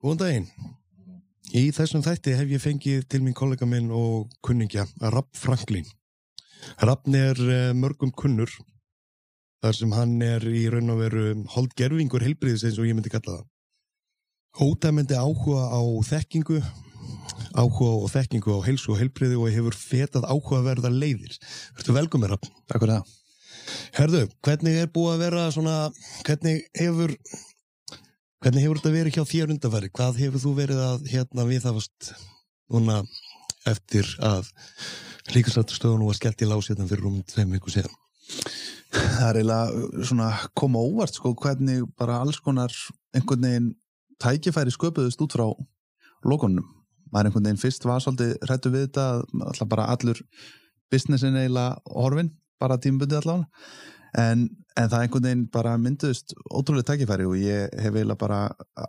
Góðan daginn. Í þessum þætti hef ég fengið til minn kollega minn og kunningja, Rapp Franklin. Rappn er eh, mörgum kunnur, þar sem hann er í raun og veru holdgerfingur heilbriðis eins og ég myndi kalla það. Ótæmendi áhuga á þekkingu, áhuga og þekkingu á heilsu og heilbriði og hefur fetað áhuga verða leiðir. Þú velkomið Rappn. Takk fyrir það. Herðu, hvernig er búið að vera svona, hvernig hefur Hvernig hefur þetta verið hjá þér undanfæri? Hvað hefur þú verið að hérna við það fast núna eftir að líkastrættustöðunum var skellt í lásið fyrir rúmum tveim viku síðan? Það er eiginlega svona koma óvart sko hvernig bara alls konar einhvern veginn tækifæri sköpuðust út frá lokonum. Það er einhvern veginn fyrst var svolítið hrættu við þetta alltaf bara allur businessin eiginlega horfin, bara tímbundi allavega en, en það einhvern veginn bara mynduðist ótrúlega tækifæri og ég hef eiginlega bara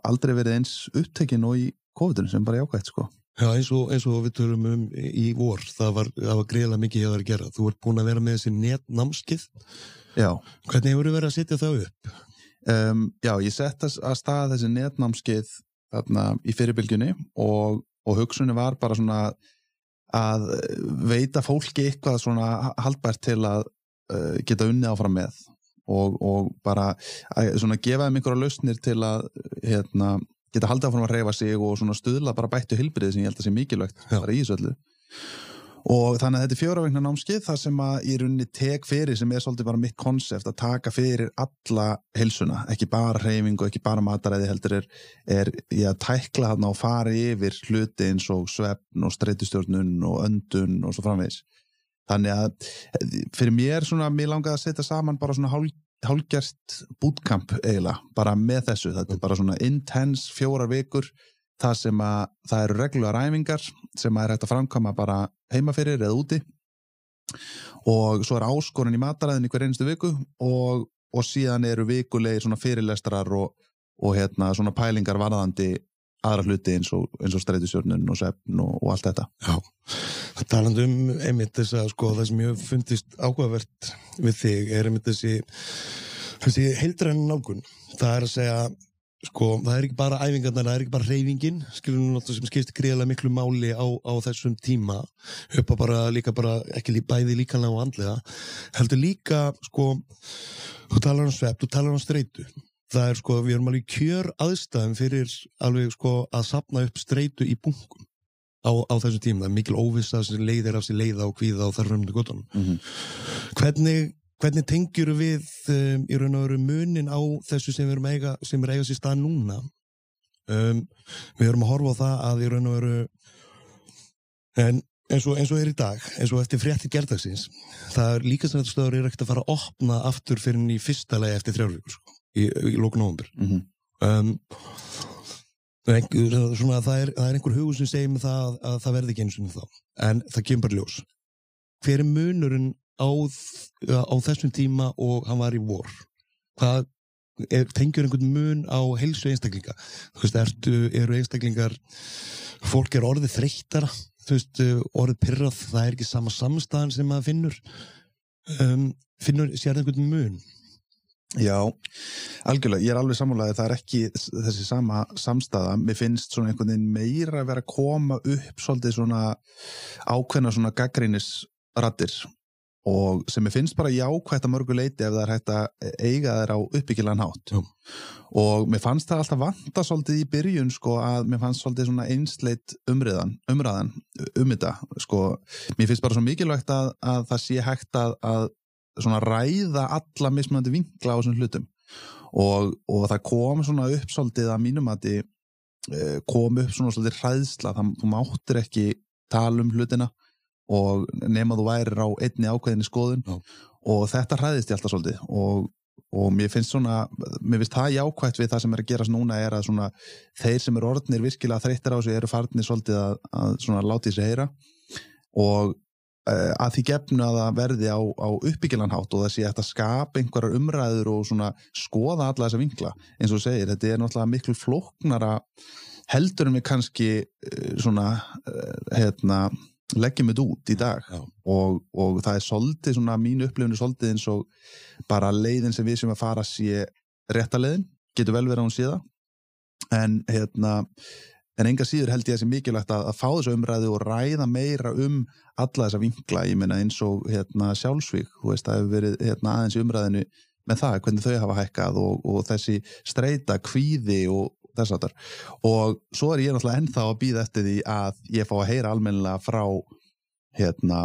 aldrei verið eins upptekinn og í COVID-un sem bara jákvægt sko. Já eins og, eins og við törum um í vor, það var, var greiðlega mikið að vera að gera. Þú ert búin að vera með þessi netnámskið. Já. Hvernig hefur þú verið að setja það upp? Um, já, ég sett að stað þessi netnámskið þarna í fyrirbylgjunni og, og hugsunni var bara svona að veita fólki eitthvað svona haldbært til að uh, geta unnið áfram með og, og bara að, svona gefa þeim einhverja lausnir til að hérna, geta haldið áfram að reyfa sig og stuðla bara bættu hilbriði sem ég held að sé mikilvægt Já. bara í þessu öllu og þannig að þetta er fjórafengna námskið það sem að ég runni tek fyrir sem er svolítið bara mitt konsept að taka fyrir alla heilsuna, ekki bara reyfing og ekki bara mataræði heldur er, er ég að tækla hann og fara yfir hluti eins og svefn og streytustjórnun og öndun og svo framvegis þannig að fyrir mér svona, mér langaði að setja saman bara svona hálf, hálfgerst bootcamp eiginlega, bara með þessu. Þetta er bara svona intense fjórar vikur það sem að, það eru reglulega ræfingar sem að er hægt að framkama bara heimaferir eða úti. Og svo er áskorun í mataræðin í hver einustu viku og, og síðan eru vikulegir svona fyrirlestrar og, og hérna svona pælingar varðandi aðra hluti eins og, og streytisjörnun og sefn og, og allt þetta. Já, talandi um einmitt þess að sko það sem ég hef fundist áhugavert við þig er einmitt þessi þessi heildræn nálgun. Það er að segja sko það er ekki bara æfingarnar, það er ekki bara reyfingin skilur nú náttúrulega sem skiptir greiðlega miklu máli á, á þessum tíma. Á bara líka bara, ekki lí, bæði líkanlega og andlega, heldur líka sko, þú talar um svepp, þú talar um streitu. Það er sko, við erum alveg kjör aðstæðum fyrir alveg sko að sapna upp streitu í bunkum á, á þessum tíma, það er mikil óvissa sem leiðir af sér leiða og kvíða og þar römmdu gottunum. mm -hmm. Hvernig, hvernig tengjur við um, í raun og veru munin á þessu sem við erum eiga, sem er eiga sér stað núna? Um, við erum að horfa á það að í raun og veru en eins og, eins og er í dag, eins og eftir frétti gerðagsins, það er líka sem þetta stöður er ekkert að fara að opna aftur fyrir í fyrsta lagi eftir þrjárvíkur sko, í, í lókun november. Mm -hmm. Um, svona, það, er, það er einhver hugur sem segir mig það að það verði ekki eins og þá. En það kemur bara ljós. Hver er munurinn á, á þessum tíma og hann var í vor? Hvað er, tengjur einhvern mun á heilsu einstaklinga? Þú veist, ertu, eru einstaklingar fólk er orðið þreyttara? Þú veist, orðið pyrrað það er ekki sama samstæðan sem maður finnur. Um, finnur sér einhvern mun Já, algjörlega, ég er alveg sammálaðið það er ekki þessi sama samstæða mér finnst svona einhvern veginn meira að vera að koma upp svolítið svona ákveðna svona gaggrínisrattir og sem ég finnst bara jákvægt að mörgu leiti ef það er hægt að eiga þeir á uppbyggilegan hátt. Já. og mér fannst það alltaf vanta svolítið í byrjun sko að mér fannst svolítið svona einsleit umræðan, umræðan um þetta sko, mér finnst bara svo mikilvægt að, að það sé hægt að, að svona ræða alla mismunandi vinkla á þessum hlutum. Og, og það kom svona upp svolítið að mínum að þið kom upp svona svolítið hræðsla það, þú máttir ekki tala um hlutina og nema þú værir á einni ákveðinni skoðun. Já. og þetta hræðist ég alltaf svolítið og, og mér finnst svona mér finnst það jákvægt við það sem er að gerast núna er að svona þeir sem eru orðnir virkilega þreyttir á sig eru farnir svolítið að, að svona láti sig heyra. Og að því gefnu að það verði á, á uppbyggilanhátt og sé að skapa einhverjar umræður og svona skoða alla þessa vinkla. Eins og þú segir, þetta er náttúrulega miklu flóknara heldur en við kannski uh, svona uh, hérna, leggjum þetta út í dag. Og, og það er svolítið svona mín upplifinu svolítið eins og bara leiðin sem við sem að fara sé rétta leiðin, getur vel verið að hún það. En hérna en enga síður held ég að það sé mikilvægt að, að fá þessu umræðu og ræða meira um alla þessa vinkla, ég meina eins og hérna, sjálfsvík, þú veist, það hefur verið hérna, aðeins í umræðinu með það, hvernig þau hafa hækkað og, og þessi streyta, kvíði og þess aftar og svo er ég náttúrulega ennþá að býða eftir því að ég fá að heyra almennilega frá hérna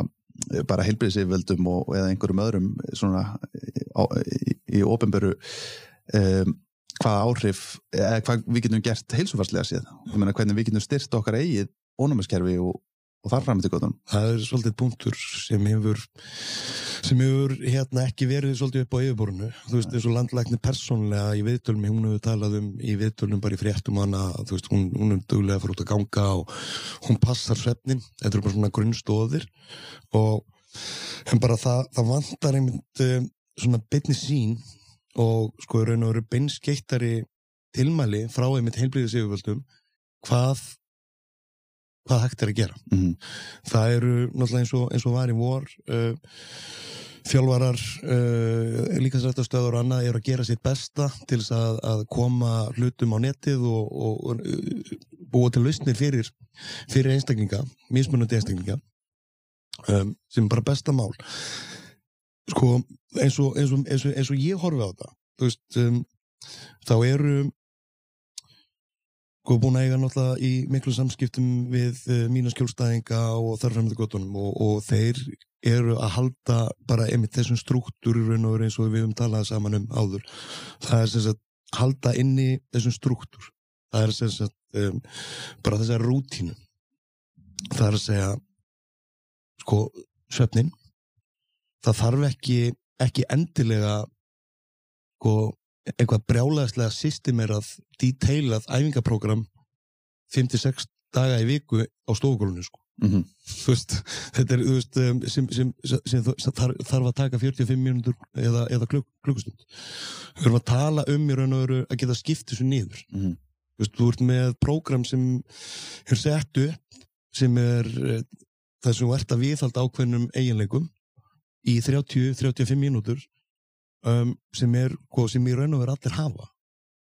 bara heilbyrðisiföldum og eða einhverjum öðrum svona á, í, í ofinböru um, hvaða áhrif, eða hvað við getum gert heilsufarslega séð, ég meina hvernig við getum styrt okkar eigið ónumiskerfi og, og þar fram til gotum. Það er svolítið punktur sem hefur sem hefur hérna ekki verið svolítið upp á yfirborinu, þú veist eins og landlækni persónlega í viðtölum, hún hefur talað um í viðtölum bara í fréttum hana þú veist, hún, hún er duglega að fara út að ganga og hún passar svefnin, þetta eru bara svona grunnstóðir og en bara það, það vantar einmitt um, svona beinni sín og sko raun og veru beinskeittari tilmæli frá einmitt heilblíðis yfirvöldum hvað hvað hægt er að gera. Mm -hmm. Það eru náttúrulega eins og, eins og var í vor uh, þjálfarar uh, líkasrættastöður og annað eru að gera sitt besta til þess að, að koma hlutum á netið og, og, og búa til lausnir fyrir, fyrir einstaklinga, mismunandi einstaklinga um, sem bara besta mál sko eins og, eins og, eins og, eins og ég horfi á þú veist um, þá eru sko búin að eiga náttúrulega í miklu samskiptum við uh, mína skjólstæðinga og þarframöðu gotunum og, þeir eru að halda bara einmitt þessum struktúr í raun og eins og við höfum talað saman um áður. Það er sem sagt halda inni þessum struktúr. Það er sem sagt um, bara þessar rútínu. Það er að segja sko svefnin það þarf ekki ekki endilega sko eitthvað brjálæðislega systemerað, detailað æfingaprógram 5-6 daga í viku á stofugólunni sko. Mm -hmm. þú veist, þetta er þú veist, um, sem, sem, sem, sem þarf, þarf að taka 45 mínútur eða, eða klukk, klukkustund við erum að tala um í raun og veru að geta skipt þessu niður Mm -hmm. þú veist, þú ert með prógram sem er sett upp sem er eh, það sem ert að viðhalda ákveðnum eiginleikum í 30-35 mínútur um, sem er, hvað sem í raun og veru allir hafa.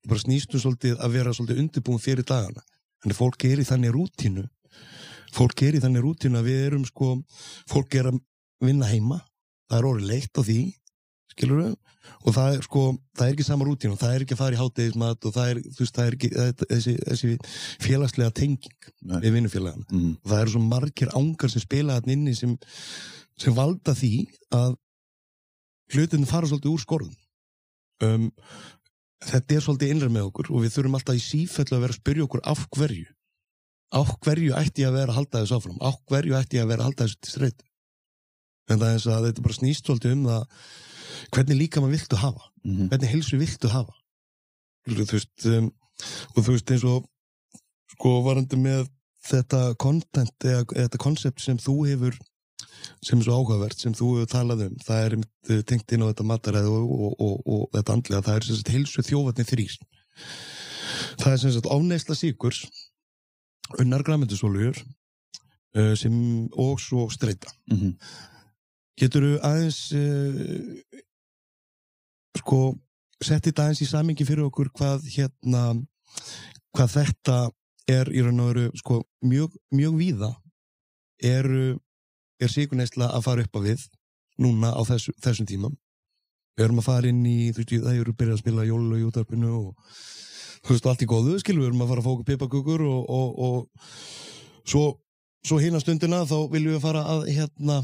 Bara snýstum svolítið að vera svolítið undirbúin fyrir dagana. Þannig fólk er í þannig rútínu fólk er í þannig rútínu að við erum sko, fólk er að vinna heima. Það er orðið leitt á því skilur við, og það er sko það er ekki sama rútínu, það er ekki að fara í hátegismat og það er, veist, það er ekki það, þessi, þessi félagslega tenging Nei. við vinnufélagana, Mm. Það eru svo margir ángar sem spila þarna inni sem, sem valda því að hlutin fara svolítið úr skorðum. Um, þetta er svolítið innræð með okkur og við þurfum alltaf í sífellu að vera að spyrja okkur af hverju. Af hverju ætti ég að vera að halda þessu áfram? Af hverju ætti ég að vera að halda þessu til streyt en það er eins að þetta bara snýst svolítið um það hvernig líka maður viltu hafa? Mm -hmm. hvernig heilsu viltu hafa? Þú veist um, og þú veist eins og sko varandi með þetta content eða þetta koncept sem þú hefur sem er svo áhugavert sem þú hefur talað um það er eh, tengt inn á þetta mataræð og, og, og, og þetta andlega það er sem sagt heilsu þjófatni þrýr það er sem sagt ofneisla síkurs unnar græmyndisólujur uh, sem og svo streyta Mm -hmm. getur þú aðeins uh, sko sett þetta aðeins í samingi fyrir okkur hvað hérna hvað þetta er í raun og veru sko mjög, mjög víða er, er síkuneisla að fara upp á við núna á þessu, þessum tímam við erum að fara inn í þú veist, það eru byrjað að spila jólu í útarpinu og þú veist, allt í góðu skil við erum að fara að fóka pipakukur og, og, og svo, svo hína stundina þá viljum við fara að hérna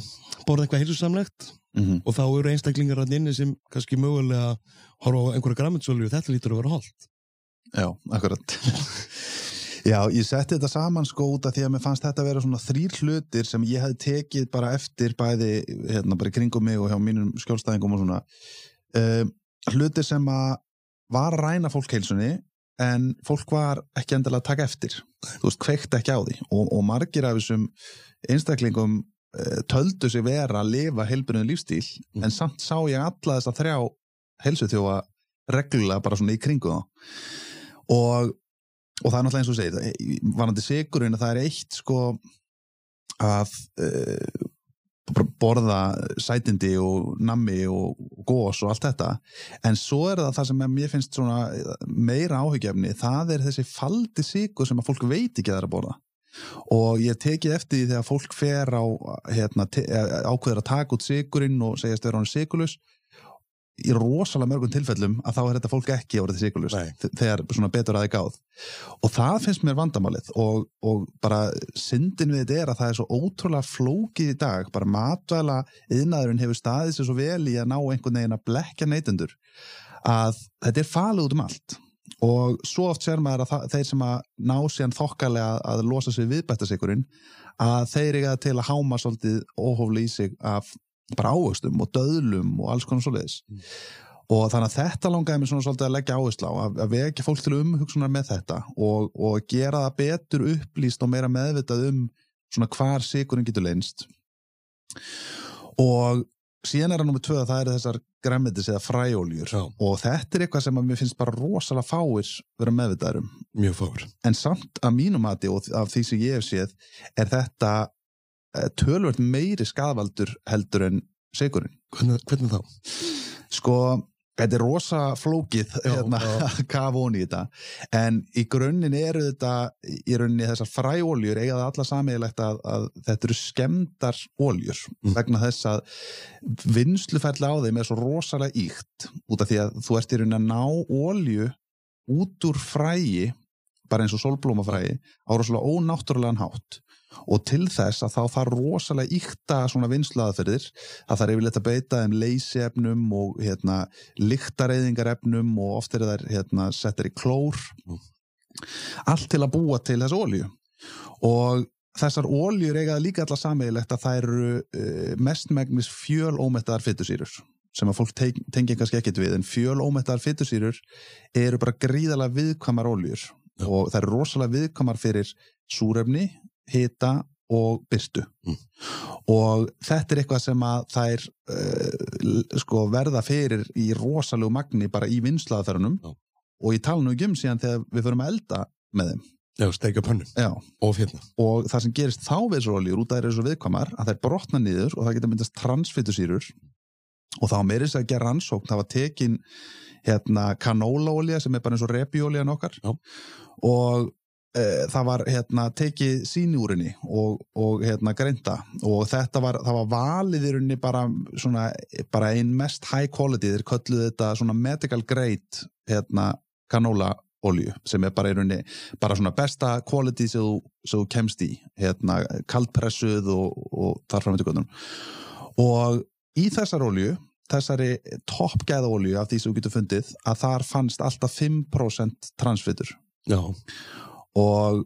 borða eitthvað heilsusamlegt. Mm -hmm. og þá eru einstaklingar að inni sem kannski mögulega horfa á einhverja græmiðsölju þetta lítur að vera holdt Já, akkurat Já, ég setti þetta saman sko út af því að mér fannst þetta að vera svona þrýr hlutir sem ég hefði tekið bara eftir bæði, hérna, bara kringum mig og hjá mínum skjólstæðingum og svona. Um, hlutir sem að var að ræna fólk heilsunni en fólk var ekki endilega að taka eftir. Þú veist, kveikt ekki á því. Og, og margir af þessum einstaklingum uh, töldu sig vera að lifa heilbyrðin lífstíl Mm. en samt sá ég alla þess að þrjá heilsuþjófa reglulega bara svona í kringu þá. Og, og það er náttúrulega eins og þú segir varandi sigurinn að það er eitt sko að uh, borða sætindi og nammi og gós og allt þetta. En svo er það það sem mér finnst svona meira áhugjefni það er þessi faldi sigur sem að fólk veit ekki að það er að borða. Og ég tekið eftir því þegar fólk fer á hérna, ákveður að taka út sigurinn og segjast vera hann sigurlus í rosalega mörgum tilfellum að þá er þetta fólk ekki árið sigurlust þegar svona betur aðeins gáð. Og það finnst mér vandamálið og, og bara syndin við þetta er að það er svo ótrúlega flókið í dag. Bara matvæla yðnaðurinn hefur staðið sér svo vel í að ná einhvern veginn að blekja neytendur að þetta er falið út um allt. Og svo oft sér maður að þeir sem að ná síðan þokkalega að losa sig viðbættasíkurinn að þeir eiga til að háma svolítið óhófli í sig af bara ávöxtum og döðlum og alls konar svoleiðis. Mm. og þannig að þetta langaði mér svona svolítið að leggja áherslu á að, að vekja fólk til umhugsunar með þetta og, og gera það betur upplýst og meira meðvitað um svona hvar sigurinn getur leinst og síðan er það nummið tvö að það er þessar gremmetis eða fræóljur og þetta er eitthvað sem að mér finnst bara rosalega fáir vera meðvitaðurum en samt að mínum aði og af því sem ég hef séð er þetta tölvöld meiri skadvaldur heldur en segurinn. Hvernig, hvernig þá? Sko, þetta er rosa flókið hérna, að kafa honi í þetta en í grunninn eru þetta í rauninni þessar fræóljur eiga það alla samíðilegt að, að þetta eru skemdar óljur mm. vegna þess að vinsluferðli á þeim er svo rosalega íkt út af því að þú ert í rauninni að ná ólju út úr fræi bara eins og solblómafræi á rosalega ónáttúrulegan hátt og til þess að þá þarf rosalega íkta svona vinslaðaferðir að er yfirleitt að beita um leysiefnum og hérna lyktareiðingarefnum og oft er það hérna settir í klór. Mm. allt til að búa til þessu ólju og þessar óljur eigaða líka allar sammeilegt að það eru uh, mestmægnis fjölómettaðar fytusýrur sem að fólk tengja kannski ekkit við en fjölómettaðar fytusýrur eru bara gríðalega viðkvamar óljur og það eru rosalega viðkvamar fyrir súrefni hita og byrstu mm. og þetta er eitthvað sem að það er uh, sko, verða fyrir í rosalegu magni bara í vinslaðaferðunum mm. og ég tala nú ekki um síðan þegar við förum að elda með þeim. Já, steikja pönnu og férna og það sem gerist þá við þessu oljur út af þessu viðkvamar að það er brotna niður og það getur myndast transfittusýrur og þá meirist að gera rannsókn. Það var tekin hérna kanólaolja sem er bara eins og repiolja nokkar Já. og það var hérna, tekið sínjúrinni og, og hérna, greinda og þetta var, var valið í rauninni bara, svona, bara einn mest high quality, þeir kölluði þetta medical grade hérna, kanóla olju sem er bara í rauninni bara svona besta quality sem þú kemst í hérna, kaldpressuð og, og þar fram til göndunum og í þessar olju þessari toppgæða olju af því sem þú getur fundið að þar fannst alltaf 5% transfittur já og,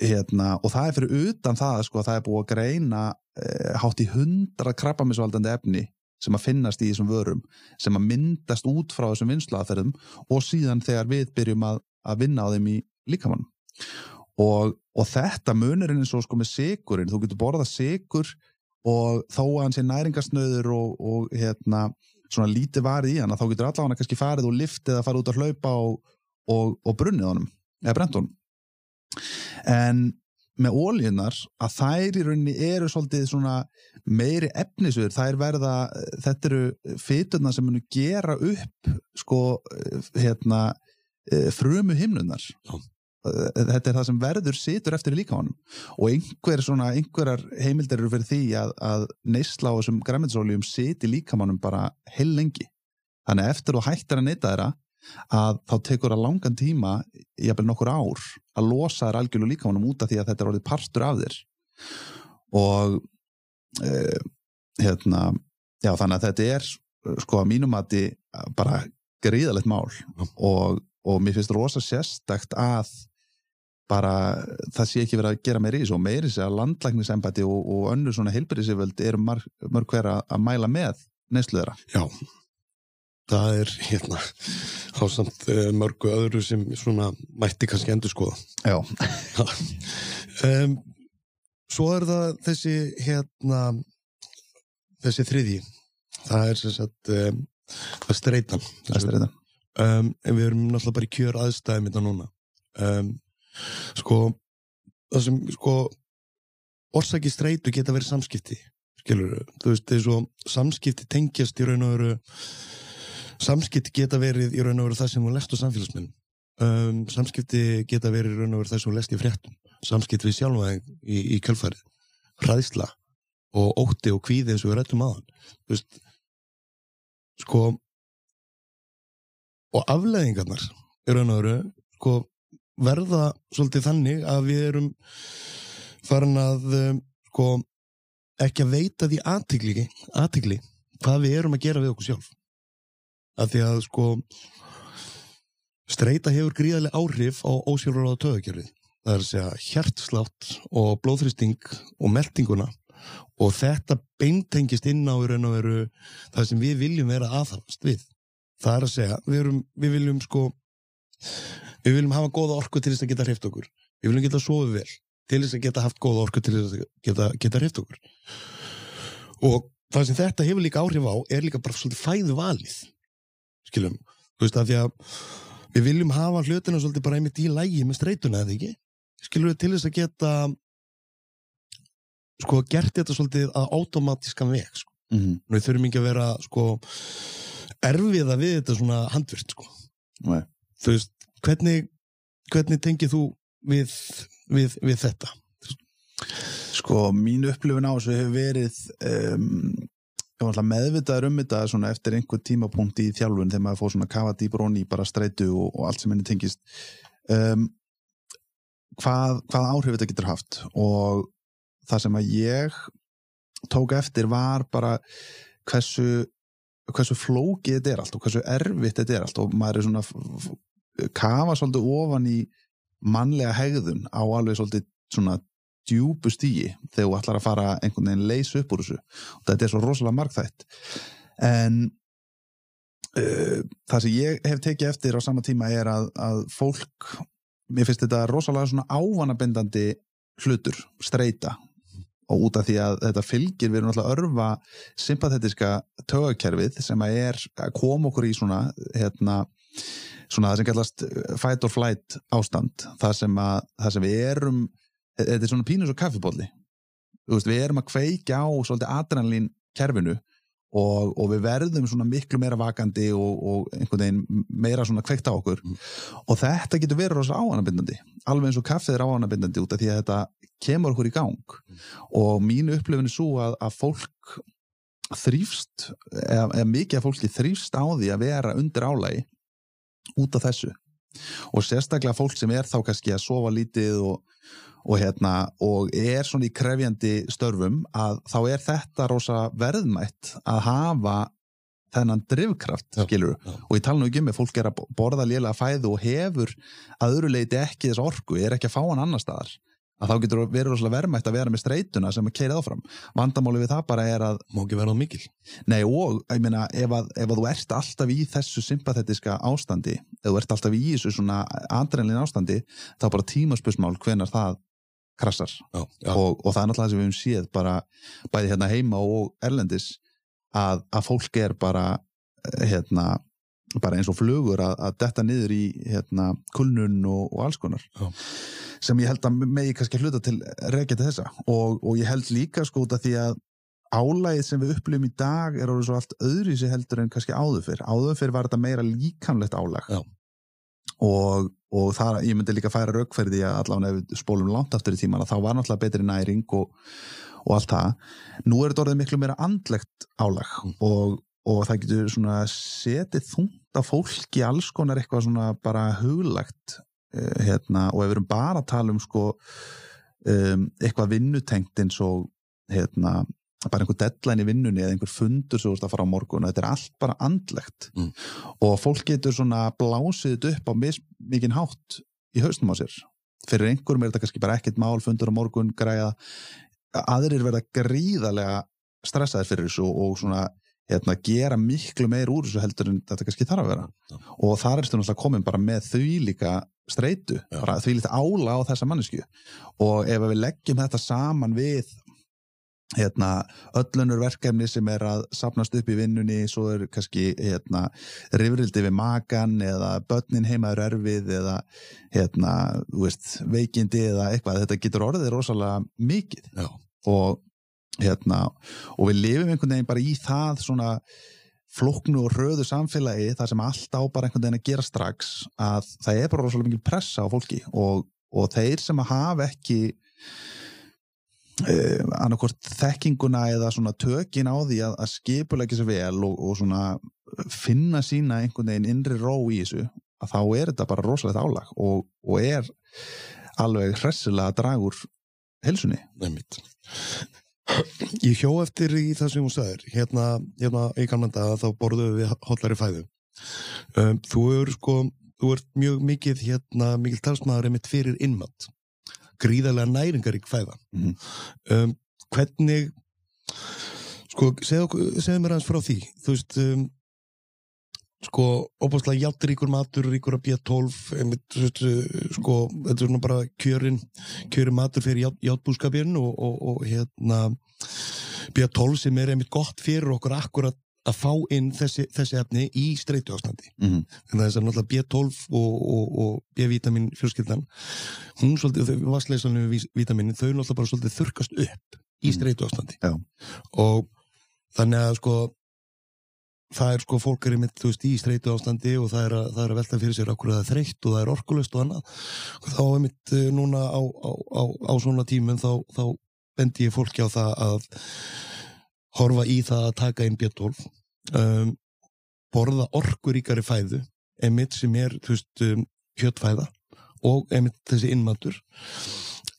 hérna, og það er fyrir utan það sko, það er búið að greina eh, hátt í hundra krabbamisvaldandi efni sem að finnast í þessum vörum sem að myndast út frá þessum vinslaðferðum og síðan þegar við byrjum að, að vinna á þeim í líkamann og, og þetta munurinn eins og sko með sigurinn, þú getur borðað sigur og þó að hann sé næringarsnöður og, og hérna svona lítið varið í hann að þá getur allavega kannski farið og liftið að fara út að hlaupa og, og brunnið honum eða brent honum en með ólíunar að þær í rauninni eru svolítið svona meiri efnisur, þær verða þetta eru fyturna sem munu gera upp sko hérna frumu himnunar þetta er það sem verður situr eftir líka honum og einhver svona, einhverjar heimildir eru fyrir því að, að neysla á þessum græmiðsóljum siti líka honum bara heil lengi þannig að eftir þú hættir að neyta þeirra að þá tekur það langan tíma jafnvel nokkur ár að losa þær algjörlu líkamannum út af því að þetta er orðið partur af þér. Og eh, hérna já þannig að þetta er sko að mínum að þetta bara gríðalegt mál og, og mér finnst rosa sérstakt að bara það sé ekki verið að gera meiri í þessu og meiri sé að landlæknisembati og, og önnur svona heilbyrðisiföld eru mörg hver að mæla með neysluðra Já það er hérna ásamt uh, mörgu öðru sem svona mætti kannski endur skoða Já um, Svo er það þessi hérna þessi þriði það er sem sagt um, það er streytan um, en við erum náttúrulega bara í kjör aðstæðum þetta núna. Sko það sem sko orsaki streytu geta verið samskipti skilur þú veist, og samskipti tengjast í raun og veru samskipti geta verið í raun og veru það sem þú lest á samfélagsmyndum um, samskipti geta verið í raun og veru það sem þú lest í fréttum. Samskipti við sjálfvæðing í, í kjölfarið. Hræðsla og ótti og kvíði eins og við rættum aðan þú veist sko og afleðingarnar í raun og veru sko verða svolítið þannig að við erum farin að um, sko ekki að veita því aðtigli, aðtigli hvað við erum að gera við okkur sjálf að því að sko streyta hefur gríðarlega áhrif á ósjálfur á töðugjörfið það er að segja hjertslátt og blóðþristing og meldinguna og þetta beintengist inn á veru það sem við viljum vera aðhafast við. Það er að segja, við, erum, við viljum sko við viljum hafa góða orku til þess að geta hreift okkur. Við viljum geta sofið vel til þess að geta haft góða orku til þess að geta, geta hreift okkur. Og það sem þetta hefur líka áhrif á er líka bara svolítið fæðu valið skilum, þú veist að því að við viljum hafa hlutina svolítið bara einmitt í lægi með streytuna eða ekki skilur við til þess að geta sko gert þetta svolítið að automatískan veg sko. mm -hmm. við þurfum ekki að vera sko erfiða við þetta svona handvirt sko Nei. þú veist, hvernig hvernig tengið þú við, við, við þetta? Sko, mín upplifun á þessu hefur verið um, ég var alltaf meðvitaður um þetta svona eftir einhver tímapunkt í þjálfun þegar maður fór svona kafa dýbr onni bara streitu og, og allt sem henni tengist. Um, hvað, hvað áhrif þetta getur haft og það sem að ég tók eftir var bara hversu hversu flókið þetta er allt og hversu erfitt þetta er allt og maður er svona kafa svolítið ofan í mannlega hegðun á alveg svolítið svona djúbu stígi þegar þú ætlar að fara einhvern veginn leys upp úr þessu. Og þetta er svo rosalega margþætt. En uh, það sem ég hef tekið eftir á sama tíma er að, að fólk mér finnst þetta rosalega svona ávanabindandi hlutur, streyta og út af því að þetta fylgir við erum alltaf að örfa sympatetiska tögakerfið sem að er að koma okkur í svona hérna, svona það sem kallast fight or flight ástand. Það sem, að, það sem við erum þetta er svona pínus og kaffibólli við erum að kveika á svolítið adrenalín kerfinu og, og við verðum svona miklu meira vakandi og, og einhvern veginn meira svona kveikt á okkur mm. og þetta getur verið rosa áanabindandi alveg eins og kaffið er áanabindandi út af því að þetta kemur okkur í gang mm. og mínu upplifin er svo að, að fólk þrýfst eða, eða mikið af fólki þrýfst á því að vera undir álægi út af þessu og sérstaklega fólk sem er þá kannski að sofa lítið og, og, hérna, og er svona í krefjandi störfum að þá er þetta rosa verðmætt að hafa þennan drivkraft, Já, skilur já. og ég tala nú ekki um að fólk er að borða lélega fæðu og hefur að öðru leiti ekki þess orku, er ekki að fá hann annar staðar að þá getur verið rosalega verðmætt að vera með streituna sem að keira áfram. Vandamáli við það bara er að Má ekki vera á mikil? Nei og, ég meina, ef að, ef að þú ert alltaf í þessu sympatetiska ástandi ef þú ert alltaf í þessu svona andrænlinn ástandi, þá bara tímaspösmál hvenar það krassar. Já, já, og, og það er náttúrulega það sem við höfum séð bara bæði hérna heima og erlendis að, að fólk er bara eh, hérna bara eins og flugur að, að detta niður í hérna kulnun og, og alls konar. Já. sem ég held að megi kannski hluta til reykja til þessa. Og, og ég held líka sko út af því að álægið sem við upplifum í dag er orðið svo allt öðru sér heldur en kannski áður fyrr. Áður fyrr var þetta meira líkamlegt álag. Já. Og, og það, ég myndi líka færa raukferði að allavega ef við spólum langt aftur í tíman að þá var náttúrulega betri næring og, og allt það nú er þetta orðið miklu meira andlegt álag Mm. og, og það getur svona setið þungt á fólki alls konar eitthvað svona bara huglagt uh, hérna, og ef við erum bara að tala um sko um, eitthvað vinnutengt eins og hérna bara einhver deadline í vinnunni eða einhver fundur sem þú ert að fara á morgun og þetta er allt bara andlegt. Mm. og fólk getur svona blásið upp á mikinn hátt í haustum á sér. Fyrir einhverjum er þetta kannski bara ekkert mál fundur á morgun græða aðrir verða gríðarlega stressaðir fyrir þessu og svona hérna, gera miklu meir úr þessu heldur en þetta kannski þarf að vera. Já. og þar erstu náttúrulega komin bara með því líka streitu, bara því líka ála á þessa mannesku og ef við leggjum þetta saman við hérna, öllunur verkefni sem er að sapnast upp í vinnunni svo er kannski hérna, rifrildi við makan eða börnin heimaður erfið eða hérna, veist, veikindi eða eitthvað, þetta getur orðið rosalega mikið. Og hérna, og við lifum einhvern veginn bara í það svona flóknu og röðu samfélagi þar sem allt á bara einhvern veginn að gera strax að það er bara rosalega mikil pressa á fólki og, og þeir sem hafa ekki uh, annarkort þekkinguna eða svona tökin á því að, að skipulegja sér vel og, og svona finna sína einhvern veginn innri ró í þessu að þá er þetta bara rosalegt álag og, og er alveg hressilega úr helsunni. Nefnitt. Ég hjó eftir í hún sagðir hérna, hérna í gamlan dag þá borðuðu við hotlari fæðu um, þú er sko þú ert mjög mikið hérna mikil talsmaður einmitt fyrir innmatt gríðarlega næringarík fæða Mhm. um, hvernig sko, segðu, segðu mér aðeins frá því þú veist um, sko, óbúslega játturíkur matur ríkur að B12 einmitt, þú veist, uh, sko, þetta er svona bara kjörin kjörin matur fyrir ját, játbúskapin og, og, og hérna B12 sem er einmitt gott fyrir okkur akkurat að fá inn þessi, þessi efni í streytu ástandi Mm -hmm. en það er náttúrulega B12 og, og, og B-vitamin fjölskyldan hún svolítið, vassleysanum vitaminin þau náttúrulega bara svolítið þurkast upp í Mhm. streytu ástandi Já. og þannig að sko það er sko fólk er einmitt þú veist í streytu ástandi og það er að, það er að velta fyrir sér okkur að það er þreytt og það er orkulust og annað og þá einmitt eh, núna á, á, á, á svona tímum þá, þá bendi ég fólki á það að horfa í það að taka inn B12 um, borða orkuríkari fæðu einmitt sem er veist, um, kjöttfæða og einmitt þessi innmatur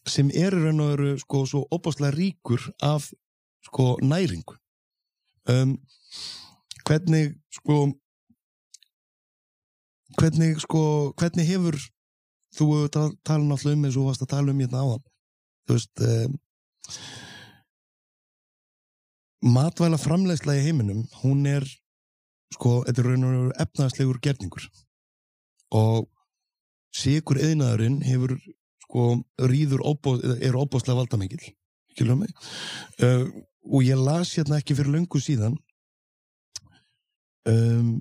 sem er í raun og veru sko svo opaslega ríkur af sko næringu. Um, hvernig sko hvernig sko hvernig hefur þú tala náttúrulega um eins og varst að tala um hérna áðan þú veist um, matvæla framleiðsla í heiminum hún er sko, þetta er raun og veru efnaðslegur gerningur. Og sigur eðnaðurinn hefur sko rýður óbó, er óbóðslega valdamengil skilur mig? Uh, og ég las hérna ekki fyrir löngu síðan um,